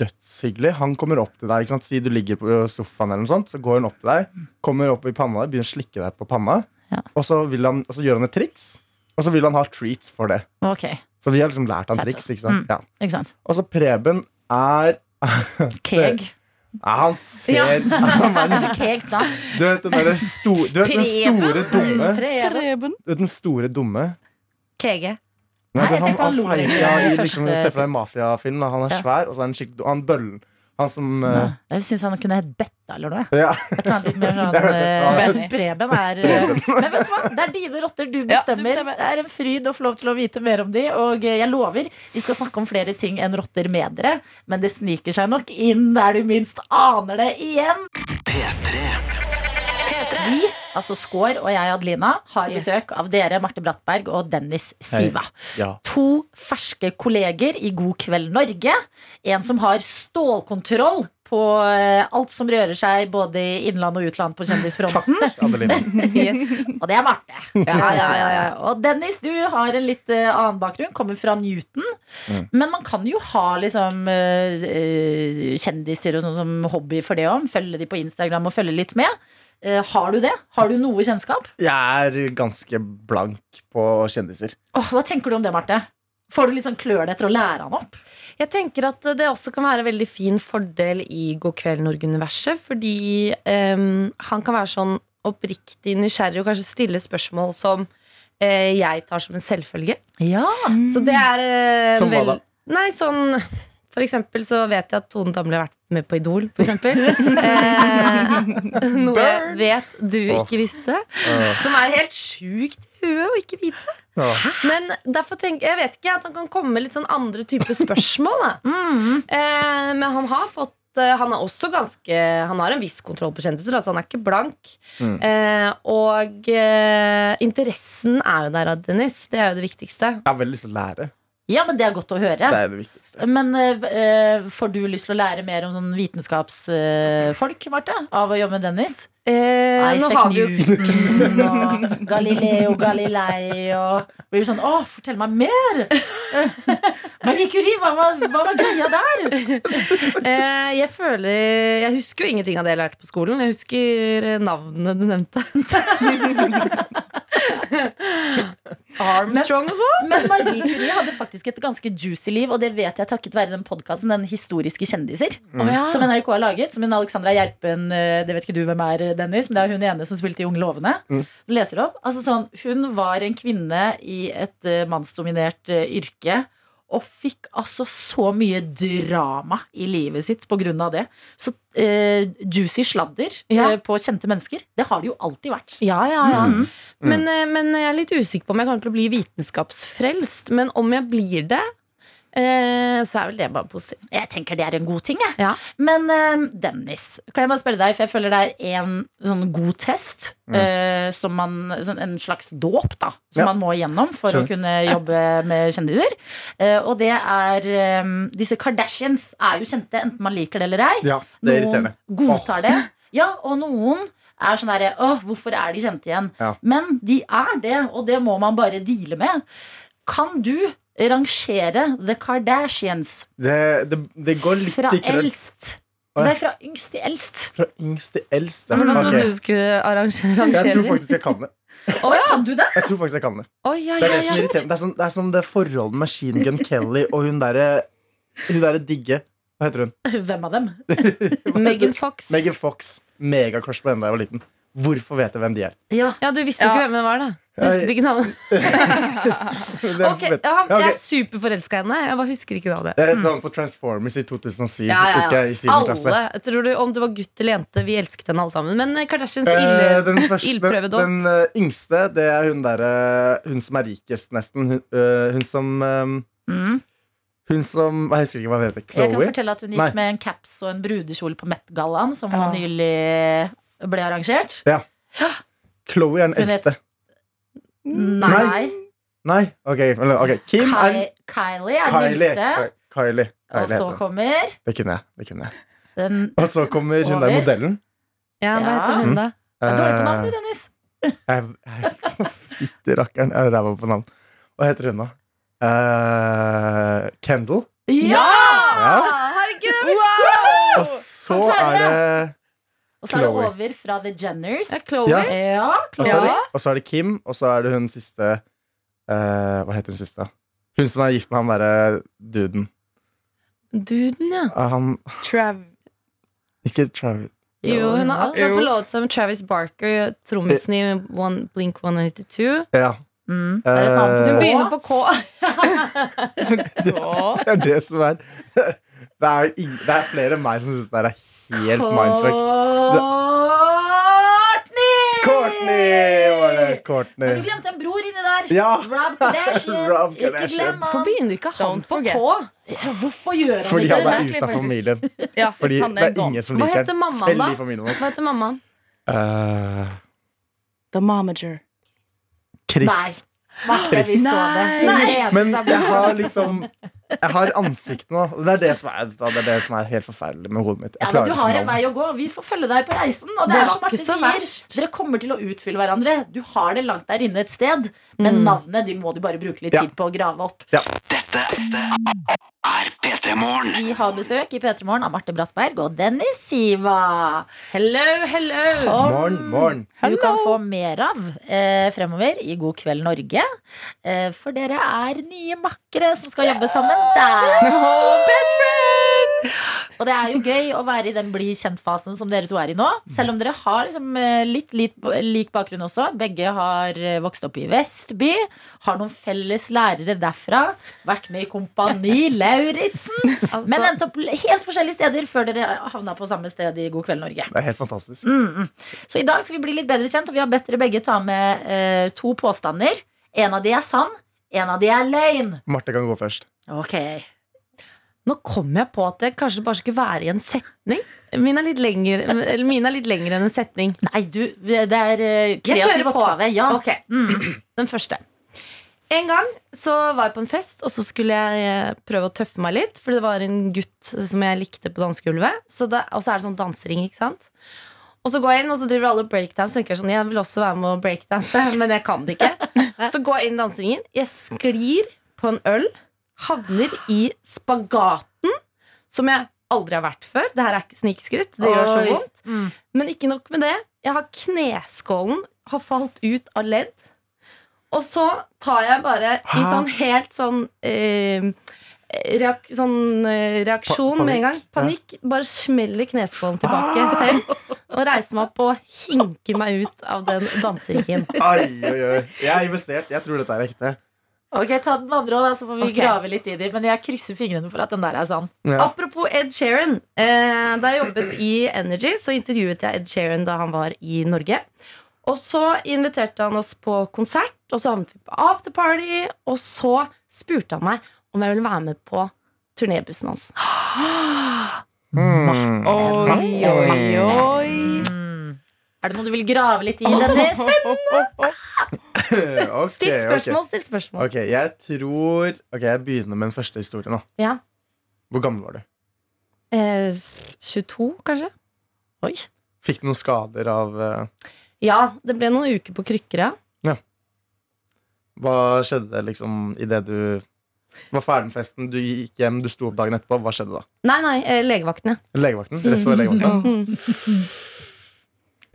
dødshyggelig. Han kommer opp til deg. Ikke sant? Si du ligger på sofaen, eller noe sånt, så går han opp til deg, kommer opp i panna, begynner å slikke deg på panna, Ja. og, så vil han, og så gjør han et triks, og så vil han ha treats for det. Okay. Så vi har liksom lært han triks. Ikke sant? Mm. Ja. ikke sant. Og så Preben er Keg. Ja, han ser Ja. han er keg, da. Du vet den derre sto, du vet den store dumme Preben. Du vet den store dumme KG. Nei, det, han, han ja, i liksom, Se for deg en mafiafilm. Han er Ja. svær, og så er han skikkelig Han bøllen. Han som eh, Ja. Jeg syns han kunne hett Betta eller noe. Ja. Et eller annet litt mer sånn uh, eh, Preben er eh, Men vet du hva? Det er dine rotter, du Ja, du bestemmer. bestemmer. Det er en fryd å få lov til å vite mer om de Og eh, jeg lover, vi skal snakke om flere ting enn rotter med dere. Men det sniker seg nok inn der du minst aner det igjen. Vi, altså Skår og jeg, Adelina, har Yes. besøk av dere, Marte Brattberg og Dennis Siva. ja. To ferske kolleger i God kveld Norge. En som har stålkontroll på eh, alt som rører seg både i innland og utland på kjendisfronten. Takk, Adeline. Og det er Marte. Ja, ja, ja, ja. Og Dennis, du har en litt eh, annen bakgrunn. Kommer fra Newton. Mm. Men man kan jo ha liksom eh, kjendiser og sånn som hobby for det òg. Følge de på Instagram og følge litt med. Eh, har du det? Har du noe kjennskap? Jeg er ganske blank på kjendiser. Åh, hva tenker du om det, Marte? Får du litt sånn klør det etter å lære han opp? Jeg tenker at det også kan være en veldig fin fordel i God kveld Norge-universet, fordi um, han kan være sånn oppriktig nysgjerrig og kanskje stille spørsmål som uh, jeg tar som en selvfølge. Ja. Så det er uh, Som hva da? Nei, sånn For eksempel så vet jeg at Tone Damli har vært med på Idol, for eksempel. eh, noe jeg vet du ikke visste. Som er helt sjukt i huet å ikke vite. Men derfor tenker jeg vet ikke at han kan komme med litt sånn andre typer spørsmål. Da. Mm. Eh, men han har fått eh, Han er også ganske Han har en viss kontroll på kjendiser, altså han er ikke blank. Mm. Eh, og eh, interessen er jo der, Dennis. Det er jo det viktigste. Jeg har veldig lyst til å lære. Ja, men det er godt å høre. Det er det viktigste. Men eh, får du lyst til å lære mer om sånn vitenskapsfolk, Marte? Av å jobbe med Dennis? Eh, nå har vi jo og Galileo Galilei og Blir sånn Å, fortell meg mer! Marie Curie, hva var, hva var greia der? eh, Jeg føler Jeg husker jo ingenting av det jeg lærte på skolen. Jeg husker eh, navnene du nevnte. Armstrong og sånn. Men Marie Curie hadde faktisk et ganske juicy liv, og det vet jeg takket være den podkasten, Den historiske kjendiser. Som NRK har laget. Som hun Alexandra Gjerpen eh, Det vet ikke du hvem er, Dennis, men det er hun ene som spilte i Unge lovende. Mm. Leser opp. Altså sånn, hun var en kvinne i et uh, mannsdominert uh, yrke. Og fikk altså så mye drama i livet sitt på grunn av det. Så eh, juicy sladder Ja. eh, på kjente mennesker, det har det jo alltid vært. Ja, ja, ja. Mm. Men, eh, men jeg er litt usikker på om jeg kommer til å bli vitenskapsfrelst. Men om jeg blir det, eh, så er vel det bare positivt. Jeg tenker det er en god ting, jeg. Ja. Men eh, Dennis, kan jeg bare spørre deg, for jeg føler det er en sånn god test. eh, som man, sånn en slags dåp, da. Som Ja. man må igjennom for å kunne jobbe med kjendiser. Eh, og det er eh, Disse Kardashians er jo kjente, enten man liker det eller ei. Ja, det er irriterende. godtar det. Ja, og noen er sånn derre Å, hvorfor er de kjente igjen? Ja. Men de er det, og det må man bare deale med. Kan du rangere The Kardashians Det, det, det går litt fra i krøll. eldst. Det er fra yngst til eldst. Fra yngst til eldst. ja. Hvordan trodde okay. du skulle arrangere? Jeg tror faktisk jeg kan det. Å, kan du det? Jeg tror faktisk jeg kan det. Oh, ja, Det er ja, det ja. Er som det, er som det forholdet med Machine Gun Kelly og hun derre Hun derre digge Hva heter hun? Hvem av dem? Megan Fox. Megan Fox. Megacrush på henne da jeg var liten. Hvorfor vet jeg hvem de er? Ja. Ja, du visste jo Ja. ikke hvem de var, da. Du husket ikke navnet. Det okay, Ok, ja, han, Jeg er superforelska i henne. Jeg bare husker ikke navnet. det er sånn på Transformers i 2007. Ja, ja, ja. Jeg i. Alle, tror du Om du var gutt eller jente, vi elsket henne alle sammen. Men eh, Kardashians Eh, den, første, dog. den eh, yngste, det er hun derre Hun som er rikest, nesten. Hun, eh, hun som eh, Mm. Hun som Jeg husker ikke hva det heter. Jeg kan fortelle at hun gikk Nei. med en caps og en brudekjole på Met-gallaen, som Ja. nylig ble arrangert. Chloé er den eldste. Nei. Nei, ok, okay. Kim Ky er Kylie er den minste. yngste. Kylie, Kylie Og så kommer Det kunne jeg. Det kunne jeg. den Og så kommer hun der modellen. Ja, hva heter hun, da? Jeg er dårlig på navn, Eh, Dennis. Jeg, Fytti rakkeren, jeg er ræva på navn. Hva heter hun, da? Uh, Kendall. Ja! Ja. Herregud! Og så er det Og så er det Chloe. over fra The Jenners. Ja, Chloe. Ja. Ja, Og så er det, og så er det Kim, og så er det hun siste eh, Hva heter hun siste? Hun som er gift med han derre duden. Duden, ja. Ah, Han Trav... Ikke Travis. Jo, hun har akkurat Jo. forlovet seg med Travis Barker, trommisen i One, Blink 182. Ja. Mm. Det et navn på Eh, Hun K. begynner på K. Det er det som er Det er, ing- det er flere enn meg som syns det er helt mindfuck. Courtney! Courtney var det. Men du glemte en bror inni der. Ja! Rob Kardashian. Rob Ikke Hvorfor begynner ikke han på. K? Ja, Hvorfor gjør han Fordi han er ute av familien. Ja, Fordi er det er ingen som ingen som Hva liker heter han. mammaen, Selv da? i familien hans. Hva heter mammaen? Uh, The Momager. Chris. Nei. Chris. det. Nei. Men jeg har liksom Jeg har ansikt nå. Det er det som er, det er, det som er helt forferdelig med hodet mitt. Ja, men du har en vei å gå. Vi får følge deg på reisen. Og det, Det er som Marte sier, dere kommer til å utfylle hverandre. Du har det langt der inne et sted, men Mm. navnet de må du bare bruke litt Ja. tid på å grave opp. Dette er P3 Morgen. Vi har besøk i P3 Morgen av Marte Brattberg og Dennis Siva. Hello, hello. Som Morgen, morgen. du kan få mer av eh, fremover i God kveld Norge. Eh, for dere er nye makkere som skal jobbe sammen der. best friends! Og det er jo gøy å være i den bli kjent-fasen som dere to er i nå. Selv om dere har liksom eh, litt, litt lik bakgrunn også. Begge har eh, vokst opp i Vestby. Har noen felles lærere derfra. Vært med i Kompani Lauritzen. Altså, Men endte opp helt forskjellige steder før dere havna på samme sted i God kveld Norge. Det er helt fantastisk. Mm. Så i dag skal vi bli litt bedre kjent, og vi har bedt dere begge ta med eh, to påstander. En av de er sann, en av de er løgn. Marte kan gå først. Ok Nå kom jeg på at det kanskje bare skulle være i en setning. Mine er litt lengre, eller mine er litt lengre enn en setning. Nei, du, det er eh, Jeg kjører kreativ på. Ja. Ok, Den første. En gang så var jeg på en fest, og så skulle jeg eh, prøve å tøffe meg litt. For det var en gutt som jeg likte på dansegulvet. Så Og så er det sånn dansering, ikke sant. Og så går jeg inn, og så driver alle breakdance. Så tenker jeg sånn, jeg vil også være med å breakdance, men jeg kan det ikke. Så går jeg inn i danseringen. Jeg sklir på en øl. Havner i spagaten, som jeg aldri har vært før. Det her er ikke snikskryt. Det gjør så vondt. Mm. Men ikke nok med det. Jeg har kneskålen har falt ut av ledd. Og så tar jeg bare i sånn helt sånn eh, reak, Sånn eh, reaksjon Pa- med en gang. Panikk. Bare smeller kneskålen tilbake selv. Og reiser meg opp og hinker meg ut av den dansingen. Ai, oi, oi. Jeg er investert. Jeg tror dette er ekte. Ok, Ta den andre òg, så får vi okay. grave litt i det. Men jeg krysser fingrene for at den der er sann. Ja. Apropos Ed Sheeran. Eh, da jeg jobbet i Energy, så intervjuet jeg Ed Sheeran da han var i Norge. Og så inviterte han oss på konsert, og så havnet vi på afterparty. Og så spurte han meg om jeg ville være med på turnébussen hans. Mm. Oi, oi, oi. Mm. Er det noe du vil grave litt i, Dennis? okay, Still spørsmål, still spørsmål. Ok, jeg tror Ok, jeg begynner med den første historien. da Ja. Hvor gammel var du? Eh, 22, kanskje? Oi. Fikk du noen skader av uh... Ja, det ble noen uker på krykker, ja. Hva skjedde liksom idet du var ferdig med festen, du gikk hjem, du sto opp dagen etterpå. Hva skjedde da? Nei, nei, eh, legevakten, ja. Legevakten? Rett før legevakten.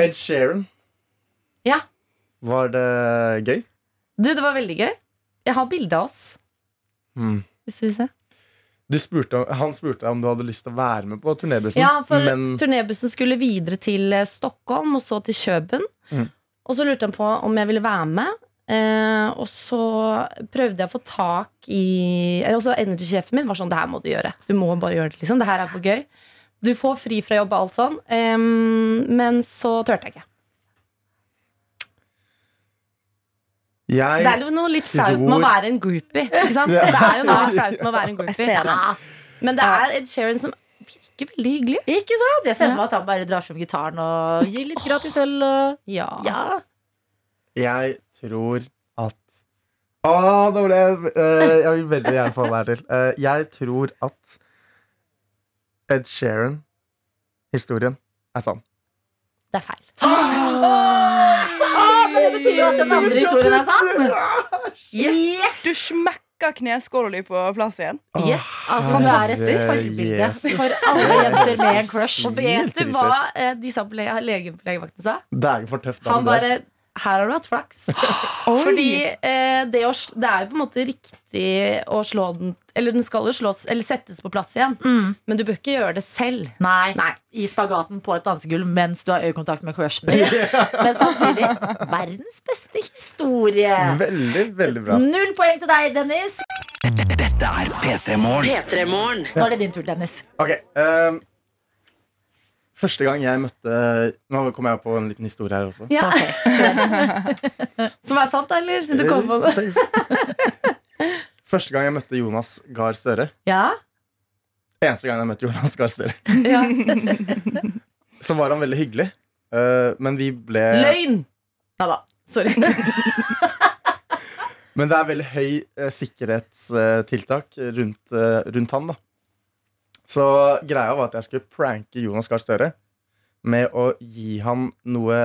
Ed Sheeran, Ja. var det gøy? Du, det var veldig gøy. Jeg har bilde av oss. Mm. Hvis du vil se. Du spurte, han spurte deg om du hadde lyst til å være med på turnébussen, Ja, for men turnébussen skulle videre til eh, Stockholm og så til Kjøben. Mm. Og så lurte han på om jeg ville være med. Eh, og så prøvde jeg å få tak i eller også Energy-sjefen min var sånn Det her må du gjøre. Du må bare gjøre det. liksom Det her er for gøy. Du får fri fra jobb og alt sånn. Eh, men så turte jeg ikke. jeg Det er jo noe litt flaut med å være en groupie. Ikke sant? Det er jo noe flaut med å være en Jeg groupie. ser det. Ja. Men det er Ed Sheeran som virker veldig hyggelig. Ikke sant? Jeg ser for meg at han bare drar frem gitaren og gir litt gratis øl. Og... Ja. Ja. Jeg tror at Å, nå ble jeg eh, Jeg vil veldig gjerne få det her til. Eh, jeg tror at Ed Sheeran-historien er sann. Det er feil. Ah, men det betyr jo at den andre historien er sann. Yes. Du smekka kneskåla di på plass igjen. Yes, altså Du er et forbilde for alle jenter med en crush. Og vet du hva eh, de sa på le legevakten sa? Det er jo for tøft. da, Han men det- bare Her har du hatt flaks. Fordi eh, det, å, det er jo på en måte riktig å slå den Eller den skal jo slås Eller settes på plass igjen. Mm. Men du bør ikke gjøre det selv. Nei, i spagaten på et dansegulv mens du har øyekontakt med crushen din. Men samtidig verdens beste historie. Veldig, veldig bra. Null poeng til deg, Dennis. Dette er P3 Morgen. P3 Morgen. Nå er det din tur, Dennis. Ok ehm, Første gang jeg møtte Nå kommer jeg på en liten historie her også. Ja. Som er sant, eller? Siden du kom på det. Første gang jeg møtte Jonas Gahr Støre Ja? Eneste gang jeg møtte Jonas Gahr Støre ja. Så var han veldig hyggelig eh, Men vi ble Løgn! Ja da. Sorry. Men det er veldig høy eh, sikkerhetstiltak rundt, eh, rundt han da Så greia var at jeg skulle pranke Jonas Gahr Støre Med å gi han noe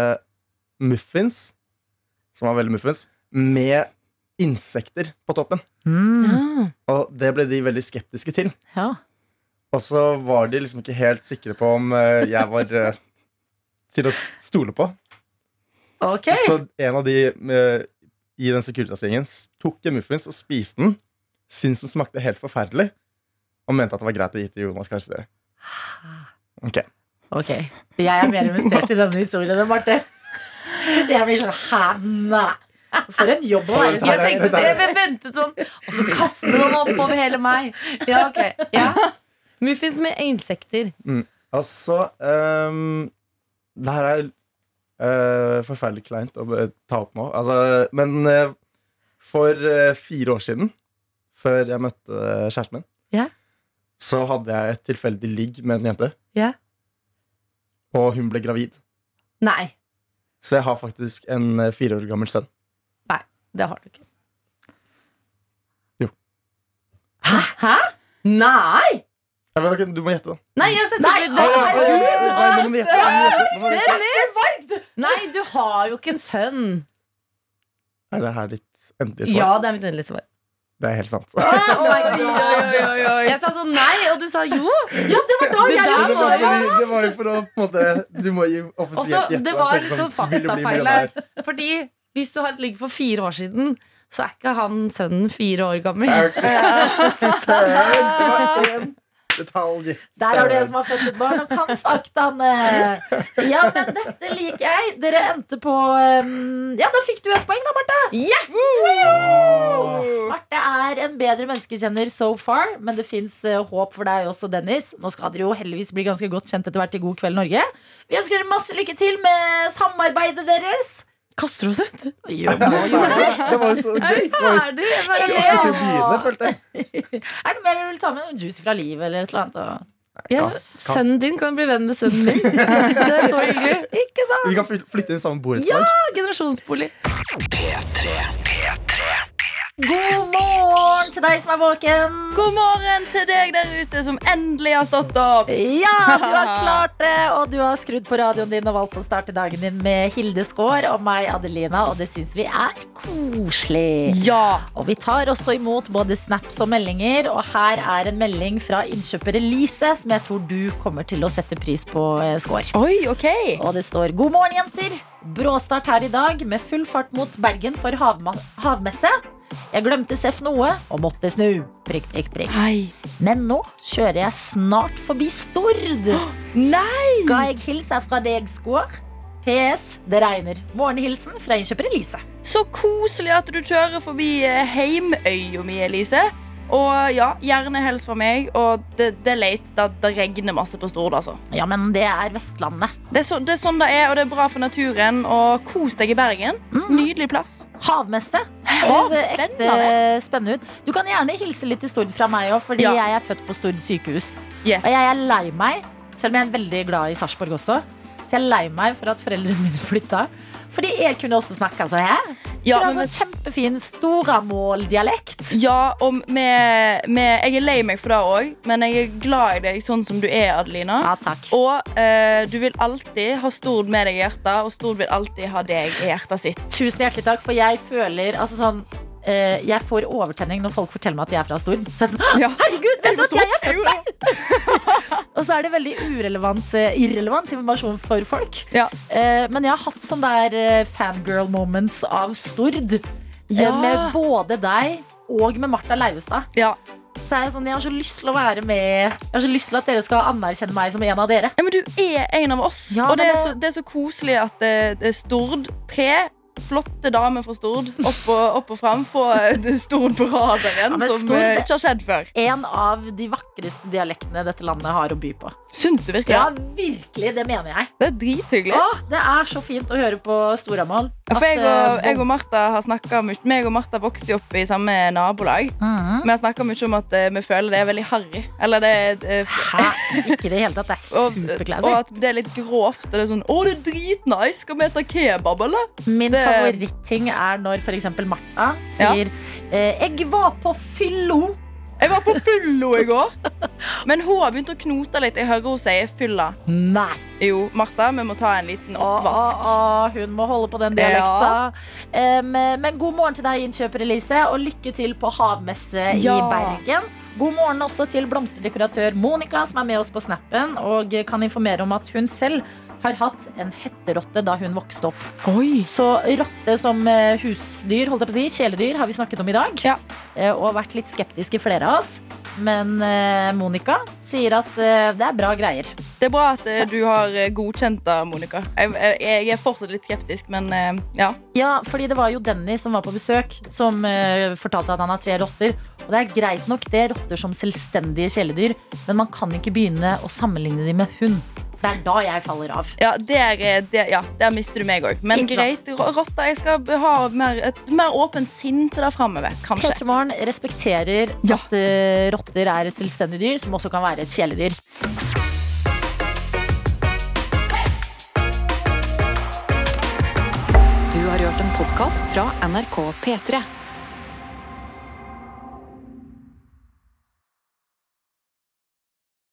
muffins Som var veldig muffins Med insekter på toppen Mm. Og det ble de veldig skeptiske til Ja. Og så var de liksom ikke helt sikre på om eh, jeg var eh, til å stole på. Okay. Så en av de eh, i den Securitas-gjengen tok en muffins og spiste den. Syntes den smakte helt forferdelig. Og mente at det var greit å gi til Jonas kanskje det. Ok. Ok, Jeg er mer investert i denne historien enn Marte. Jeg blir sånn Hæ? Nei. For en jobb å være Jeg tenkte så jeg vil sånn, og så kaster noen oppover hele meg. Ja, ok. Ja. Muffins med insekter. Altså um, Det her er uh, forferdelig kleint å ta opp nå. Altså, men uh, for uh, fire år siden, før jeg møtte kjæresten min, Ja. Så hadde jeg et tilfeldig ligg med en jente. Ja. Og hun ble gravid. Nei, Så jeg har faktisk en eh, fire år gammel sønn. Nei, det har du ikke. Jo. Hæ? Hæ? Nei! Jeg vet ok, Du må gjette, da. Nei, jeg setter Nei, ikke Oi, oi, oi, oi, oi, nå må du gjette, nå må du gjette, nå må du gjette. Dennis! Nei, du har jo ikke en sønn. Er det her ditt endelige svar? Ja, det er mitt endelige svar. Det er helt sant. Oh my Jeg sa sånn nei, og du sa jo. Ja, det var da Det, jeg det, var det var jo for å på en måte Du må gi offisielt gjette. det var Tenk sånn faktafeil her. Fordi hvis du har et ligg for fire år siden, så er ikke han sønnen fire år gammel. Ok. Detalj. Der har du en som har født et barn og kan faktaene. Ja, men dette liker jeg. Dere endte på um, Ja, da fikk du et poeng, da, Marte. Yes! Marte er en bedre menneskekjenner so far, men det fins håp for deg også, Dennis. Nå skal dere jo heldigvis bli ganske godt kjent etter hvert i God kveld, Norge. Vi ønsker dere masse lykke til med samarbeidet deres. Kaster du oss ut? Jo, det. Det var jo så Er gøy. vi Det ferdig? Jeg bare- begynne, følte jeg. Er det mer du vil ta med? Noen juice fra livet eller et eller annet? Og... Ja, sønnen din kan bli venn med sønnen min. Det er så hyggelig. Ikke sant? Vi kan flytte inn i samme Ja, generasjonsbolig. P3. P3. God morgen til deg som er våken. God morgen til deg der ute som endelig har stått opp. Ja, du har klart det, og du har skrudd på radioen din og valgt å starte dagen din med Hilde Skaar og meg, Adelina, og det syns vi er koselig. Ja. Og vi tar også imot både snaps og meldinger, og her er en melding fra innkjøper Elise, som jeg tror du kommer til å sette pris på, Skår. Skaar. Oi, ok. Og det står 'God morgen, jenter'. Bråstart her i dag med full fart mot Bergen for havmesse. Jeg glemte Seff noe og måtte snu. Prikk, prikk, prikk. Hei. Men nå kjører jeg snart forbi Stord. Nei! Skal jeg hilse fra deg, Skår? PS. Det regner. Morgenhilsen fra innkjøper Elise. Så koselig at du kjører forbi eh, heimøya mi, Elise. Og ja, gjerne helst fra meg. Og det, det er leit. Det, det regner masse på Stord, altså. Ja, men det er Vestlandet. Det er, så, det er sånn det er, og det er bra for naturen. Og kos deg i Bergen. Nydelig plass. Havmesse. Det ser ekte spennende ut. Du kan gjerne hilse litt til Stord fra meg òg, fordi Ja. jeg er født på Stord sykehus. Yes. Og jeg er lei meg, selv om jeg er veldig glad i Sarpsborg også. Så jeg er lei meg for at foreldrene mine flytta. Fordi jeg kunne også snakka sånn her. Ja, men, altså, kjempefin Storamål-dialekt. ja, og med, med Jeg er lei meg for det òg, men jeg er glad i deg sånn som du er, Adelina. Ja, takk. Og eh, du vil alltid ha Stord med deg i hjertet, og Stord vil alltid ha deg i hjertet sitt. Tusen hjertelig takk, for jeg føler altså sånn eh, Jeg får overtenning når folk forteller meg at de er fra Stord. Så jeg er sånn, Ja. Herregud, vet du at jeg er født der? Og så er det veldig urelevant, eh, irrelevant informasjon for folk. Ja. Eh, men jeg har hatt sånne der eh, fangirl moments av Stord. eh, Ja. Med både deg og med Martha Leivestad. Ja. Så er jeg, sånn, jeg har så lyst til å være med Jeg har så lyst til at dere skal anerkjenne meg som en av dere. Ja, men du er en av oss. Ja, og det er, så, det er så koselig at det, det er Stord. Tre flotte damer fra Stord opp og, opp og fram. Få eh, Stord på radaren, Ja, som eh, ikke har skjedd før. En av de vakreste dialektene dette landet har å by på. Syns du virkelig? Ja, virkelig. Det mener jeg. Det er drithyggelig. Åh, det er så fint å høre på Storamål. Ja, jeg og, eh, jeg og Martha har mye meg og Martha vokste opp i samme nabolag. Mhm. Vi har snakka mye om at vi føler det er veldig harry. Eller det er Hæ? Ikke det hele tatt. Det er og, superclassy. og at det er litt grovt. Og det er sånn 'Å, det er dritnice! Skal vi spise kebab, eller?' Min det- favoritting er når f.eks. Martha sier ja. 'Jeg var på fyllo'. Jeg var på fyllo i går. Men hun har begynt å knote litt. Jeg hører hun sier 'fylla'. Nei. Jo, Martha, vi må ta en liten Å, å, oppvask. å, hun må holde på den dialekta. Em, men god morgen til deg, innkjøper Elise, og lykke til på havmesse Ja. i Bergen. God morgen også til blomsterdekoratør Monica, som er med oss på snappen, og kan informere om at hun selv har hatt en hetterotte da hun vokste opp. Oi. Så rotte som eh, husdyr, holdt jeg på å si, kjæledyr, har vi snakket om i dag. Ja. Eh, Og vært litt skeptiske, flere av oss. Men eh, Monica sier at det er bra greier. Det er bra at du har godkjent det, Monica. Jeg, er fortsatt litt skeptisk, men ja. Ja, fordi det var jo Denny som var på besøk, som fortalte at han har tre rotter. Og det er greit nok, det er rotter som selvstendige kjæledyr, men man kan ikke begynne å sammenligne dem med hund. For det er da jeg faller av. Ja, der, er- der, ja, der mister du meg òg. Men Ikke greit, ro- rotta. Jeg skal ha mer, et mer åpent sinn til deg framover. Kanskje. Petra Morgen respekterer Ja. at uh, rotter er et selvstendig dyr, som også kan være et kjæledyr. Du har hørt en podkast fra NRK P3.